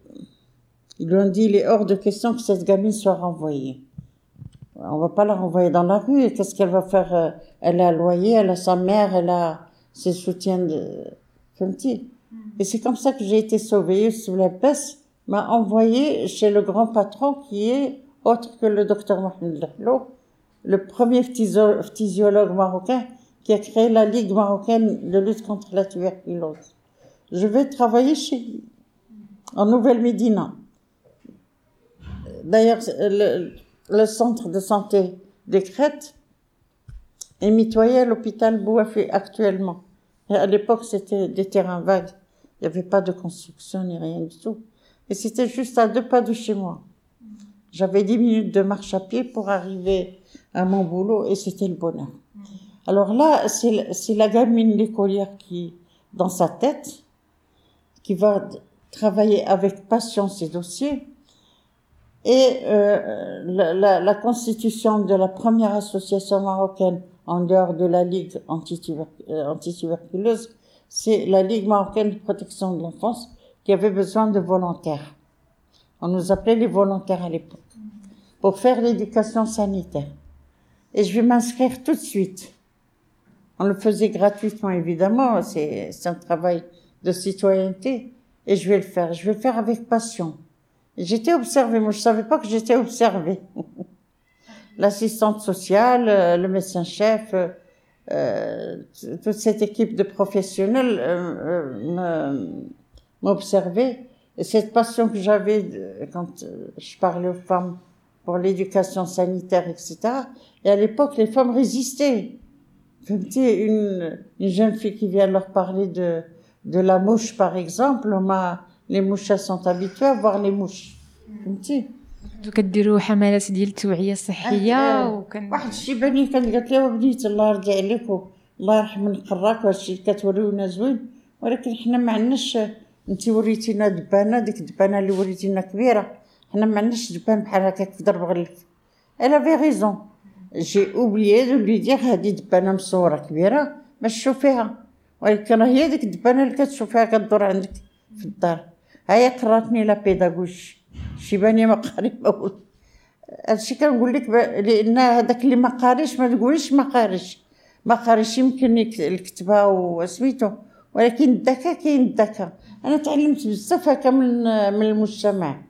ils lui ont dit il est hors de question que cette gamine soit renvoyée. On va pas la renvoyer dans la rue. Qu'est-ce qu'elle va faire? Euh, elle a un loyer, elle a sa mère, elle a ses soutiens de petit. Mm. Et c'est comme ça que j'ai été sauvée sous la peste m'a envoyé chez le grand patron qui est autre que le docteur Mohamed Lahlo, le premier physiologue marocain qui a créé la Ligue marocaine de lutte contre la tuberculose. Je vais travailler chez lui, en Nouvelle-Médina. D'ailleurs, le, centre de santé des Crêtes est mitoyen à l'hôpital Bouafé actuellement. À l'époque, c'était des terrains vagues. Il n'y avait pas de construction ni rien du tout. Et c'était juste à deux pas de chez moi. J'avais dix minutes de marche à pied pour arriver à mon boulot et c'était le bonheur. Alors là, c'est la gamine l'écolière qui, dans sa tête, qui va travailler avec passion ses dossiers. Et euh, la, la, la constitution de la première association marocaine en dehors de la Ligue euh, antituberculeuse, c'est la Ligue marocaine de protection de l'enfance qui avait besoin de volontaires. On nous appelait les volontaires à l'époque pour faire l'éducation sanitaire. Et je vais m'inscrire tout de suite. On le faisait gratuitement, évidemment. C'est un travail de citoyenneté. Et je vais le faire. Je vais le faire avec passion. J'étais observée. Moi, je savais pas que j'étais observée. *laughs* L'assistante sociale, euh, le médecin-chef, euh, euh, toute cette équipe de professionnels euh, m'observait. Et cette passion que j'avais quand je parlais aux femmes pour l'éducation sanitaire, etc. Et à l'époque, les femmes résistaient. Sais, une, une jeune fille qui vient leur parler de, de la mouche, par exemple, m'a, les mouches, elles sont habituées à voir les mouches. كنتو كديروا حملات ديال التوعيه الصحية. وكان واحد الشيباني كان قالت لي وبنيت الله يرضي عليك الله يرحم نقراك وهادشي اللي كتوريونا زوين ولكن حنا ما عندناش انت وريتينا دبانة ديك الدبانة اللي وريتينا كبيرة حنا ما عندناش دبان بحال هكاك في ضرب غلف elle avait raison j'ai oublié de lui dire هادي دبانه مصوره كبيره باش تشوفيها ولكن هي ديك الدبانه اللي كتشوفيها كدور عندك في الدار هيا قراتني لا بيداغوج شيباني ما قاري ما. هادشي كنقول لك لأن هذاك اللي ما قاريش ما تقوليش ما قاريش ما قاريش يمكن الكتابه وسميتو ولكن الذكاء كاين الذكاء أنا تعلمت بزاف هكا من من المجتمع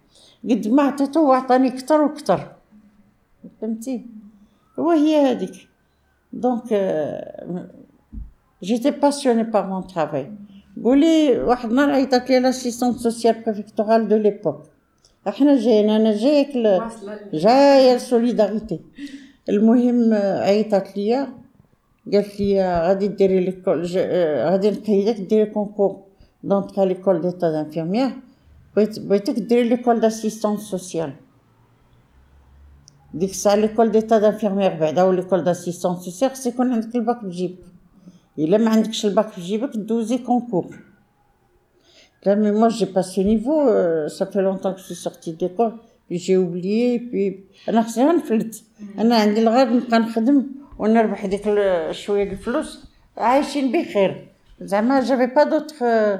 قد ما عطيته هو عطاني كتر وكتر فهمتي وهي هذيك donc j'étais passionnée par mon travail قولي واحد النهار عيطت لي l'assistante sociale préfectorale de l'époque إحنا جايين أنا جايك ل... جاية السوليداريتي المهم آه، عيطت ليا قالت لي آه، غادي ديري ليكول ج- آه، غادي نقيدك ديري كونكور دونطخ ليكول ديتا دانفيرميير بغيت بغيتك ديري ليكول داسيستونس سوسيال ديك الساعه ليكول ديتا دانفيرميير بعدا و ليكول داسيستونس سوسيال خص يكون عندك الباك في جيبك الا ما عندكش الباك في جيبك دوزي كونكور Là, mais moi, j'ai pas ce niveau. euh, ça fait longtemps que je suis sortie d'école. Puis j'ai oublié. Puis أنا خصني غنفلت. أنا عندي الغرض نبقى نخدم ونربح ديك ال- شوية د الفلوس عايشين بخير. زعما j'avais pas d'autre. euh,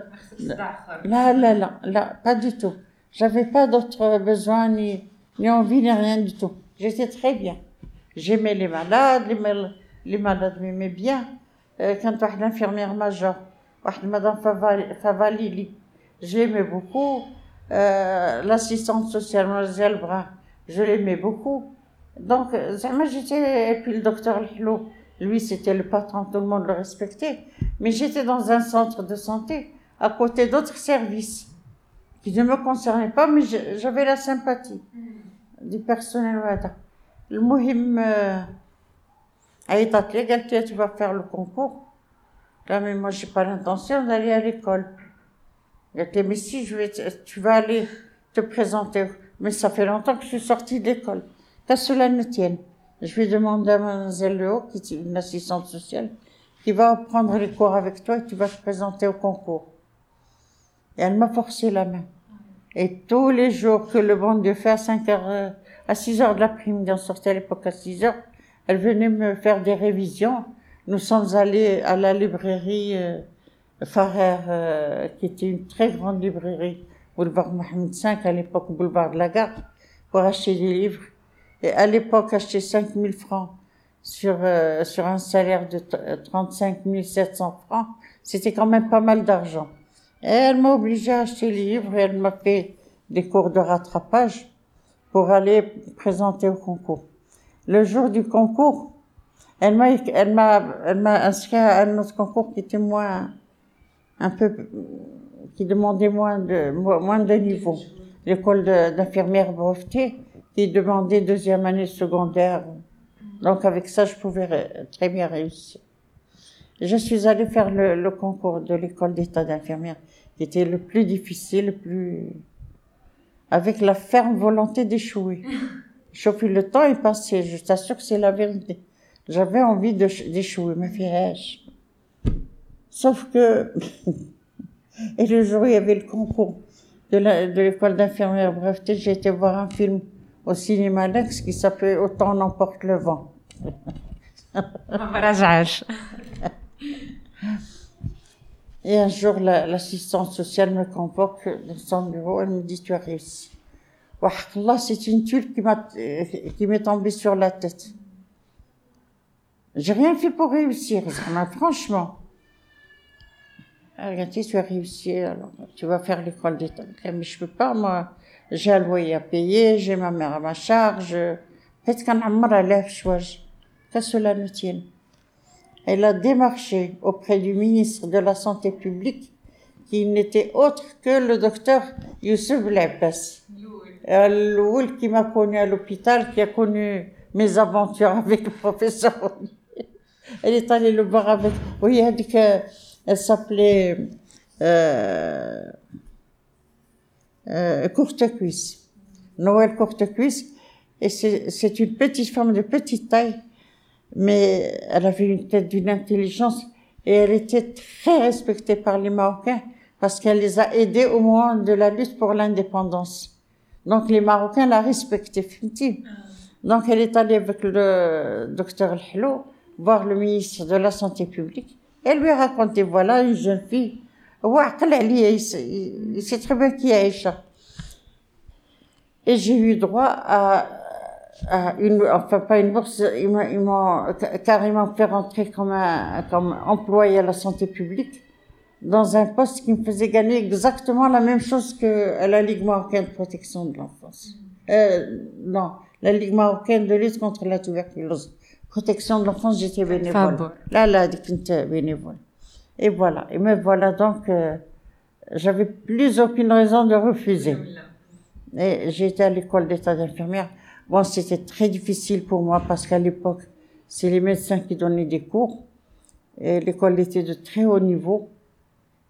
لا لا لا لا pas du tout. J'avais pas d'autre besoin ni ni envie ni rien du tout. J'étais très bien. J'aimais les malades, les, malades m'aimaient bien. Euh, quand une infirmière majeure, madame Favalili, j'aimais beaucoup. Euh, l'assistante sociale, mademoiselle Brun, je l'aimais beaucoup. Donc, euh, j'étais, et puis le docteur Lilo, lui c'était le patron, tout le monde le respectait. Mais j'étais dans un centre de santé, à côté d'autres services, qui ne me concernaient pas, mais j'avais la sympathie. Mm. du personnel. هذا. المهم آه، عيطت لي قالت لي tu vas faire le concours là mais moi j'ai pas l'intention d'aller à l'école قالت لي mais si je vais te- tu vas aller te présenter mais ça fait longtemps que je suis sortie de l'école qu'à cela ne tienne Je vais demander à Mademoiselle Lehaut, qui est une assistante sociale, qui va prendre les cours avec toi et tu vas te présenter au concours. Et elle m'a forcé la main. Et tous les jours que le bon Dieu fait à 5 heures, à 6 heures de l'après-midi, on sortait à l'époque à 6 heures, elle venait me faire des révisions. Nous sommes allés à la librairie euh, Farrer, euh, qui était une très grande librairie, boulevard Mohamed V, à l'époque boulevard de la Gare, pour acheter des livres. Et à l'époque, acheter 5000 francs sur, euh, sur un salaire de t- 35 700 francs, c'était quand même pas mal d'argent. Elle m'a obligé à acheter les livres et elle m'a fait des cours de rattrapage pour aller présenter au concours. Le jour du concours, elle m'a, elle m'a, elle m'a inscrit à un autre concours qui était moins, un peu, qui demandait moins de, mo- moins de niveau. L'école d'infirmière brevetée, qui demandait deuxième année secondaire. Donc avec ça, je pouvais très bien réussir. Je suis allée faire le, le concours de l'école d'état d'infirmière, qui était le plus difficile, le plus, avec la ferme volonté d'échouer. *laughs* Chauffer le temps est passé, je t'assure que c'est la vérité. J'avais envie d'échouer, ma fille. Sauf que, *laughs* et le jour où il y avait le concours de l'école d'infirmière brevetée, j'ai été voir un film au cinéma Lex qui s'appelait Autant on emporte le vent. *laughs* Et un jour, l'assistante la, sociale me convoque dans son bureau, elle me dit, tu as réussi. Là, c'est une tuile euh, qui m'est tombée sur la tête. J'ai rien fait pour réussir, franchement. Ah, regardez, tu as réussi, alors tu vas faire l'école d'État. Eh, mais je peux pas, moi. J'ai un loyer à payer, j'ai ma mère à ma charge. Peut-être qu'un amour à l'âge, que cela nous tienne. Elle a démarché auprès du ministre de la Santé publique, qui n'était autre que le docteur Youssef Labbas. Euh, Loul qui m'a connu à l'hôpital, qui a connu mes aventures avec le professeur. Elle est allée le voir avec. Oui, elle dit que elle s'appelait euh, euh, Courtecuisse. Noël Courtecuisse. Et c'est c'est une petite femme de petite taille, mais elle avait une tête d'une intelligence et elle était très respectée par les Marocains parce qu'elle les a aidés au moment de la lutte pour l'indépendance. Donc les Marocains la respectaient, Finti. Ah. Donc elle est allée avec le docteur Al-Hlo voir le ministre de la Santé publique. Elle lui a raconté, voilà une jeune fille, c'est très bien qui est Aïcha. Et j'ai eu droit à à une, enfin pas une bourse, ils m'ont, ils m'ont ca- carrément fait rentrer comme un, comme employé à la santé publique dans un poste qui me faisait gagner exactement la même chose que à la Ligue marocaine de protection de l'enfance. Euh, non, la Ligue marocaine de lutte contre la tuberculose. Protection de l'enfance, j'étais bénévole. Fab. Là, là, j'étais bénévole. Et voilà. Et me voilà donc, euh, j'avais plus aucune raison de refuser. Et été à l'école d'état d'infirmière. Bon, c'était très difficile pour moi parce qu'à l'époque, c'est les médecins qui donnaient des cours. Et l'école était de très haut niveau.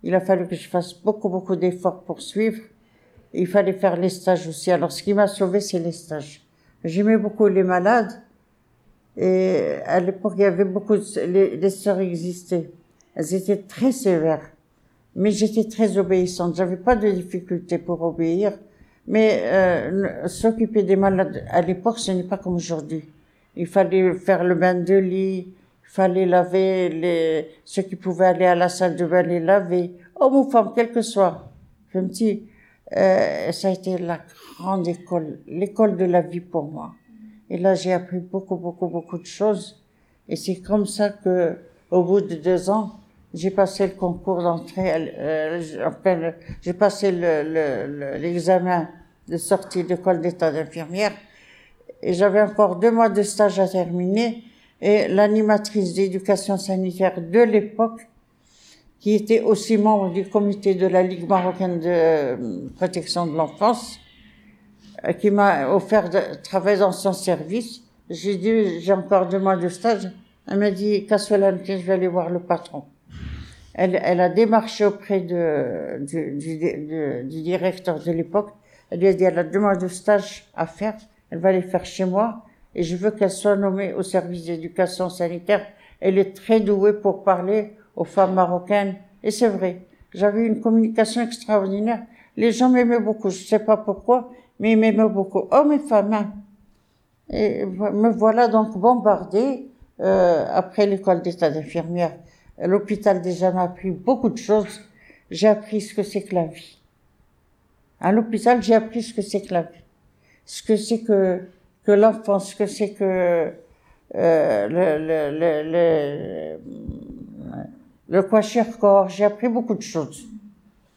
Il a fallu que je fasse beaucoup, beaucoup d'efforts pour suivre. Il fallait faire les stages aussi. Alors, ce qui m'a sauvé, c'est les stages. J'aimais beaucoup les malades. Et à l'époque, il y avait beaucoup de, les, sœurs existaient. Elles étaient très sévères. Mais j'étais très obéissante. J'avais pas de difficulté pour obéir. Mais euh, s'occuper des malades à l'époque, ce n'est pas comme aujourd'hui. Il fallait faire le bain de lit, il fallait laver les ceux qui pouvaient aller à la salle de bain les laver, homme ou femme, quel que soit. Je me dis, euh, ça a été la grande école, l'école de la vie pour moi. Et là, j'ai appris beaucoup, beaucoup, beaucoup de choses. Et c'est comme ça que, au bout de deux ans, j'ai passé le concours d'entrée, euh, enfin, le- j'ai passé le- le- le- l'examen de sortie d'école d'état d'infirmière. Et j'avais encore deux mois de stage à terminer. Et l'animatrice d'éducation sanitaire de l'époque, qui était aussi membre du comité de la Ligue marocaine de euh, protection de l'enfance, euh, qui m'a offert de travailler dans son service. J'ai dit, j'ai encore deux mois de stage. Elle m'a dit, casse-la, je vais aller voir le patron. Elle, elle a démarché auprès de, du, du, du- directeur de l'époque. Elle lui a dit, elle a mois de stage à faire. Elle va les faire chez moi. et je veux qu'elle soit nommée au service d'éducation sanitaire. Elle est très douée pour parler aux femmes marocaines. Et c'est vrai, j'avais une communication extraordinaire. Les gens m'aimaient beaucoup, je sais pas pourquoi, mais ils m'aimaient beaucoup. Hommes et femmes. hein. Et me voilà donc bombardée euh, après l'école d'état d'infirmière. L'hôpital déjà m'a appris beaucoup de choses. J'ai appris ce que c'est que la vie. À l'hôpital, j'ai appris ce que c'est que la vie. Ce que c'est que, que l'enfant, ce que c'est que euh, le, le, le, le, kwashiorkor. J'ai appris beaucoup de choses.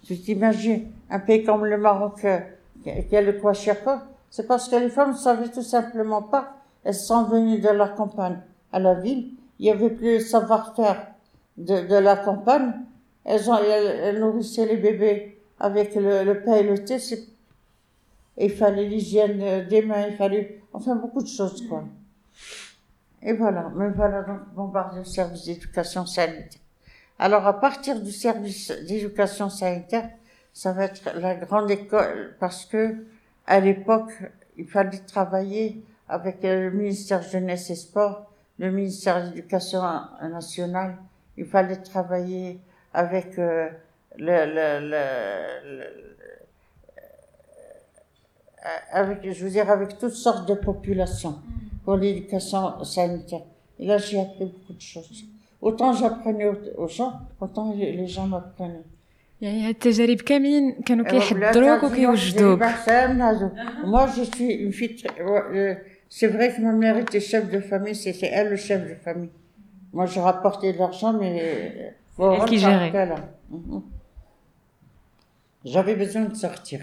Tu t'imagines, un pays comme le Maroc euh, qui a le kwashiorkor, c'est parce que les femmes ne savaient tout simplement pas. Elles sont venues de la campagne à la ville. Il y avait plus le savoir-faire de, de la campagne. Elles, ont, elles, nourrissaient les bébés avec le, le pain et le thé. Il fallait l'hygiène des mains, il fallait, enfin, beaucoup de choses, quoi. Et voilà, me voilà donc bombardé au service d'éducation sanitaire. Alors, à partir du service d'éducation sanitaire, ça va être la grande école, parce que, à l'époque, il fallait travailler avec le ministère Jeunesse et Sport, le ministère de l'Éducation nationale, il fallait travailler avec euh, le, le, le, le- euh, avec, je veux dire, avec toutes sortes de populations pour l'éducation sanitaire. Et là, j'ai appris beaucoup de choses. Autant j'apprenais aux, aux gens, autant les, les gens m'apprenaient. يعني هاد التجارب كاملين كانوا Euh, كيحضروك là, وكيوجدوك j'ai pas ça, nazo. Moi, je suis une fille très... ouais, euh, C'est vrai que ma mère était chef de famille, c'était elle le chef de famille. moi, je rapportais de l'argent, mais... euh, faut Elle qui gérait. Mhm. J'avais besoin de sortir.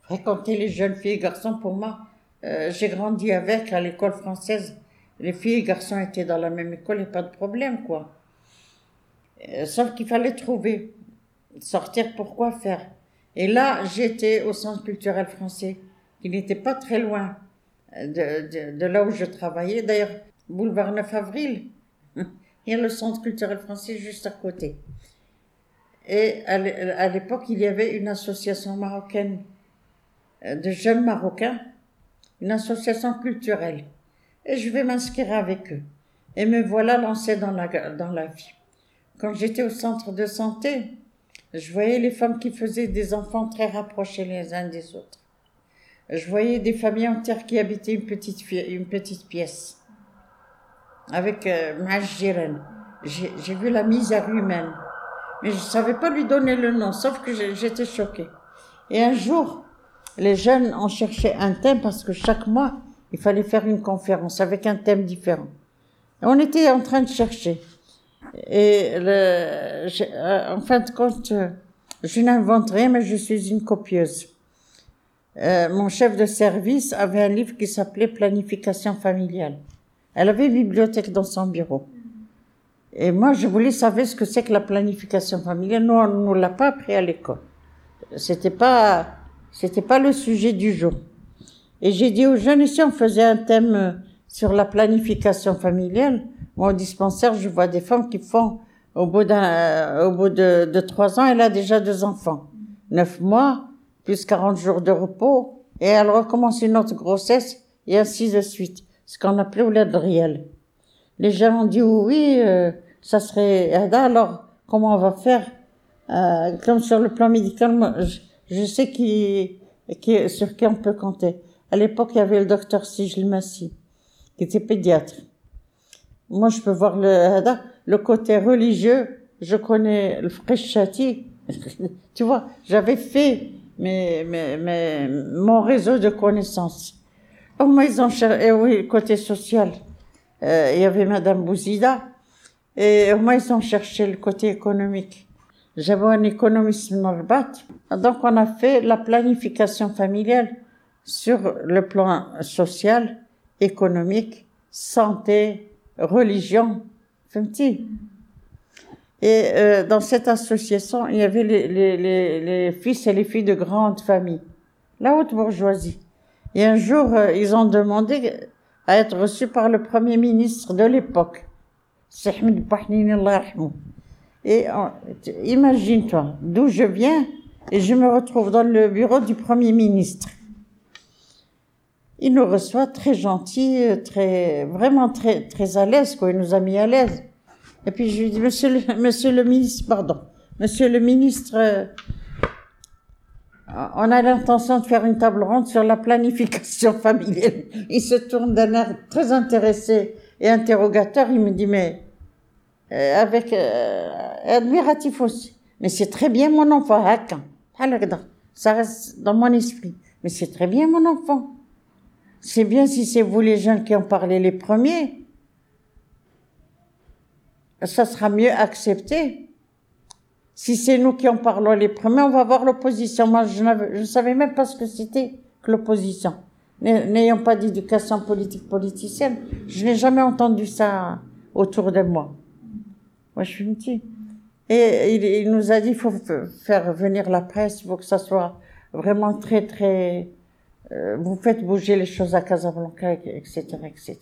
Fréquenter les jeunes filles et garçons, pour moi, euh, j'ai grandi avec à l'école française. Les filles et garçons étaient dans la même école, et pas de problème, quoi. Euh, sauf qu'il fallait trouver sortir pour quoi faire. Et là, j'étais au centre culturel français, qui n'était pas très loin euh, de, de, de là où je travaillais. D'ailleurs, boulevard 9 avril, *laughs* il y a le centre culturel français juste à côté. Et à l'é- à l'époque, il y avait une association marocaine euh, de jeunes Marocains, une association culturelle. Et je vais m'inscrire avec eux. Et me voilà lancée dans la, dans la vie. Quand j'étais au centre de santé, je voyais les femmes qui faisaient des enfants très rapprochés les uns des autres. Je voyais des familles entières qui habitaient une petite, une petite pièce avec euh, Mahjiren. J'ai vu la misère humaine, mais je ne savais pas lui donner le nom, sauf que j'étais choquée. Et un jour, les jeunes ont cherché un thème parce que chaque mois, il fallait faire une conférence avec un thème différent. Et on était en train de chercher. Et le, euh, en fin de compte, euh, je n'invente rien, mais je suis une copieuse. Euh, mon chef de service avait un livre qui s'appelait Planification familiale. Elle avait une bibliothèque dans son bureau. Et moi, je voulais savoir ce que c'est que la planification familiale. Nous, on ne l'a pas appris à l'école. C'était pas, c'était pas le sujet du jour. Et j'ai dit aux jeunes, ici, on faisait un thème euh, sur la planification familiale. Moi, au dispensaire, je vois des femmes qui font, au bout d'un, euh, au bout de, de trois ans, elle a déjà deux enfants. Neuf mois, plus 40 jours de repos, et elle recommence une autre grossesse, et ainsi de suite. Ce qu'on appelait oulad réel. Les gens ont dit oui, euh, ça serait Ada, alors comment on va faire Euh, Comme sur le plan médical, moi, je, je sais qui, qui, sur qui on peut compter. À l'époque, il y avait le docteur Sijil Massi, qui était pédiatre. Moi, je peux voir le, Ada, le côté religieux, je connais le Freshati. *laughs* tu vois, j'avais fait mes, mes, mes, mon réseau de connaissances. Au moins, ils ont cherché, et oui, côté social. Euh, il y avait Madame Bouzida, et au moins, ils ont cherché le côté économique. J'avais un économiste Norbat. Donc, on a fait la planification familiale sur le plan social, économique, santé, religion. Fahmti Et euh, dans cette association, il y avait les, les, les, les fils et les filles de grandes familles, la haute bourgeoisie. Et un jour, euh, ils ont demandé à être reçus par le premier ministre de l'époque, c'est Ahmed Bahnini, Allah. Et euh, imagine-toi, d'où je viens, et je me retrouve dans le bureau du Premier ministre. il nous reçoit très gentil, euh, très, vraiment très, très à l'aise, quoi. Il nous a mis à l'aise. Et puis je lui dis, monsieur le, *laughs* monsieur le ministre, pardon, monsieur le ministre, on a l'intention de faire une table ronde sur la planification *laughs* familiale. Il se tourne d'un air très intéressé et interrogateur. Il me dit, mais euh, avec euh, admiratif aussi. Mais c'est très bien mon enfant, Hakan. Ça reste dans mon esprit. Mais c'est très bien mon enfant. C'est bien si c'est vous les jeunes qui en parlez les premiers. Ça sera mieux accepté. Si c'est nous qui en parlons les premiers, on va voir l'opposition. Moi, je ne savais même pas ce que c'était que l'opposition. N'ayant pas d'éducation politique politicienne, je n'ai jamais entendu ça autour de moi. Moi, je suis une petite. Et il, il, nous a dit, il faut faire venir la presse, il faut que ça soit vraiment très, très... Euh, vous faites bouger les choses à Casablanca, etc., etc.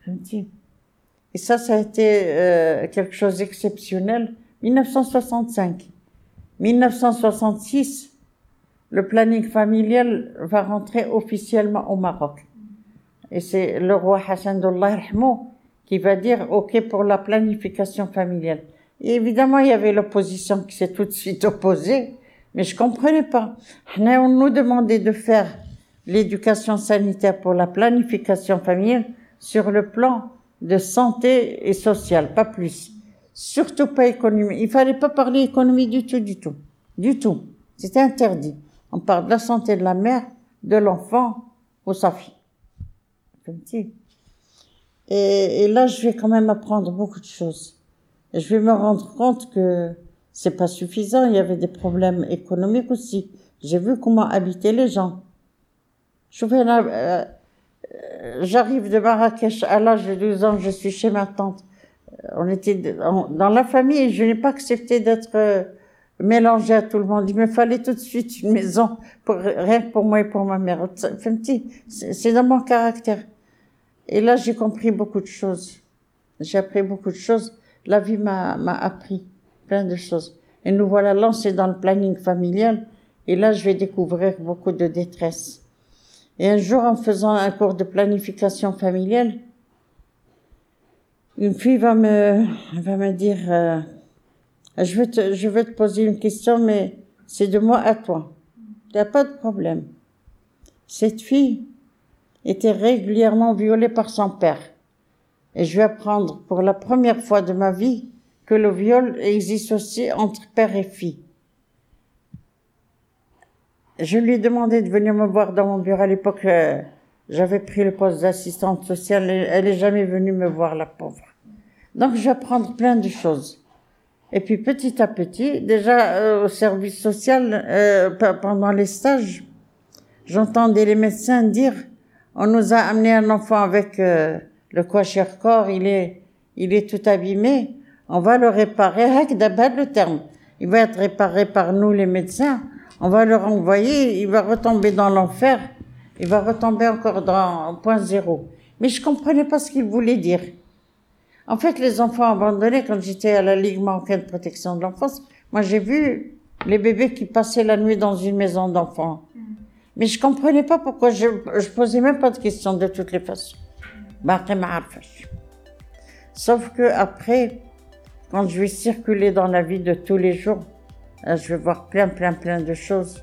Je me dis. Et ça, ça a été euh, quelque chose d'exceptionnel. 1965. 1966, le planning familial va rentrer officiellement au Maroc. Et c'est le roi Hassan d'Allah qui va dire OK pour la planification familiale. Et évidemment, il y avait l'opposition qui s'est tout de suite opposée, mais je comprenais pas. On nous demandait de faire l'éducation sanitaire pour la planification familiale sur le plan de santé et social, pas plus. Surtout pas économie. Il fallait pas parler économie du tout, du tout. Du tout. C'était interdit. On parle de la santé de la mère, de l'enfant ou sa fille. Et, et, là, je vais quand même apprendre beaucoup de choses. Et je vais me rendre compte que c'est pas suffisant. Il y avait des problèmes économiques aussi. J'ai vu comment habitaient les gens. Je vais là, euh, j'arrive de Marrakech à l'âge de 12 ans, je suis chez ma tante. On était dans la famille je n'ai pas accepté d'être euh, mélangée à tout le monde. Il me fallait tout de suite une maison pour, rien pour moi et pour ma mère. C'est dans mon caractère. Et là, j'ai compris beaucoup de choses. J'ai appris beaucoup de choses. La vie m'a appris plein de choses. Et nous voilà lancés dans le planning familial. Et là, je vais découvrir beaucoup de détresse. Et un jour, en faisant un cours de planification familiale, une fille va me, va me dire, euh, je veux te, je veux te poser une question, mais c'est de moi à toi. Il n'y a pas de problème. Cette fille, était régulièrement violée par son père. Et je vais apprendre pour la première fois de ma vie que le viol existe aussi entre père et fille. Je lui ai demandé de venir me voir dans mon bureau à l'époque. Euh, j'avais pris le poste d'assistante sociale. Elle est jamais venue me voir, la pauvre. Donc, apprendre plein de choses. Et puis, petit à petit, déjà euh, au service social, euh, pendant les stages, j'entendais les médecins dire on nous a amené un enfant avec euh, le coiffeur corps, il est, il est tout abîmé. On va le réparer, d'abord le terme. Il va être réparé par nous, les médecins. On va le renvoyer, il va retomber dans l'enfer. Il va retomber encore dans point zéro. Mais je comprenais pas ce qu'il voulait dire. En fait, les enfants abandonnés, quand j'étais à la Ligue marocaine de protection de l'enfance, moi j'ai vu les bébés qui passaient la nuit dans une maison d'enfants. Mais je comprenais pas pourquoi je, je posais même pas de questions de toutes les façons. Sauf que après, quand je vais circuler dans la vie de tous les jours, je vais voir plein plein plein de choses.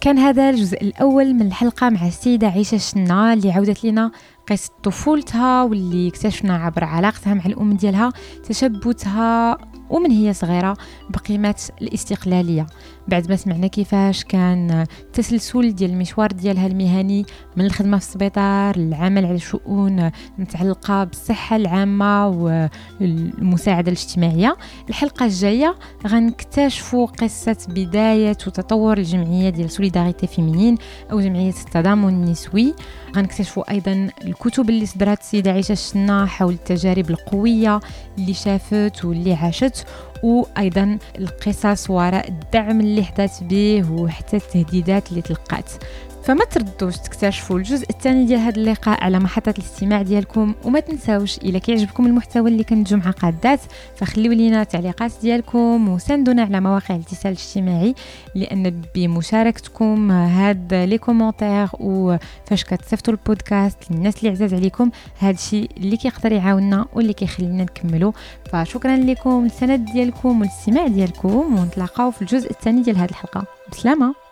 كان هذا الجزء الأول من الحلقة مع السيدة عيشة الشنا اللي عودت لنا قصة طفولتها واللي اكتشفنا عبر علاقتها مع الأم ديالها تشبتها ومن هي صغيرة بقيمة الاستقلالية. بعد ما سمعنا كيفاش كان التسلسل ديال المشوار ديالها المهني من الخدمة في السبيطار للعمل على شؤون متعلقة بالصحة العامة والمساعدة الاجتماعية الحلقة الجاية غنكتشفوا قصة بداية وتطور الجمعية ديال Solidarité Féminine أو جمعية التضامن النسوي. غنكتشفوا أيضا الكتب اللي صدرت السيدة عيشة الشنا حول التجارب القوية اللي شافت واللي عاشت. وأيضا القصص وراء الدعم اللي حظات به وحتى التهديدات اللي تلقات. فما تردوش تكتشفوا الجزء الثاني ديال هذا اللقاء على محطة الاستماع ديالكم وما تنساوش إلا كيعجبكم المحتوى اللي كندجو مع قادات فخليو لينا تعليقات ديالكم وساندونا على مواقع الاتصال الاجتماعي لأن بمشاركتكم هاد les commentaires وفاش كتصيفطوا البودكاست للناس اللي عزاز عليكم هذا الشيء اللي كيقدر يعاوننا واللي كيخلينا نكملوا فشكرا لكم السند ديالكم والاستماع ديالكم ونتلاقاو في الجزء الثاني ديال هذه الحلقة. بسلامة!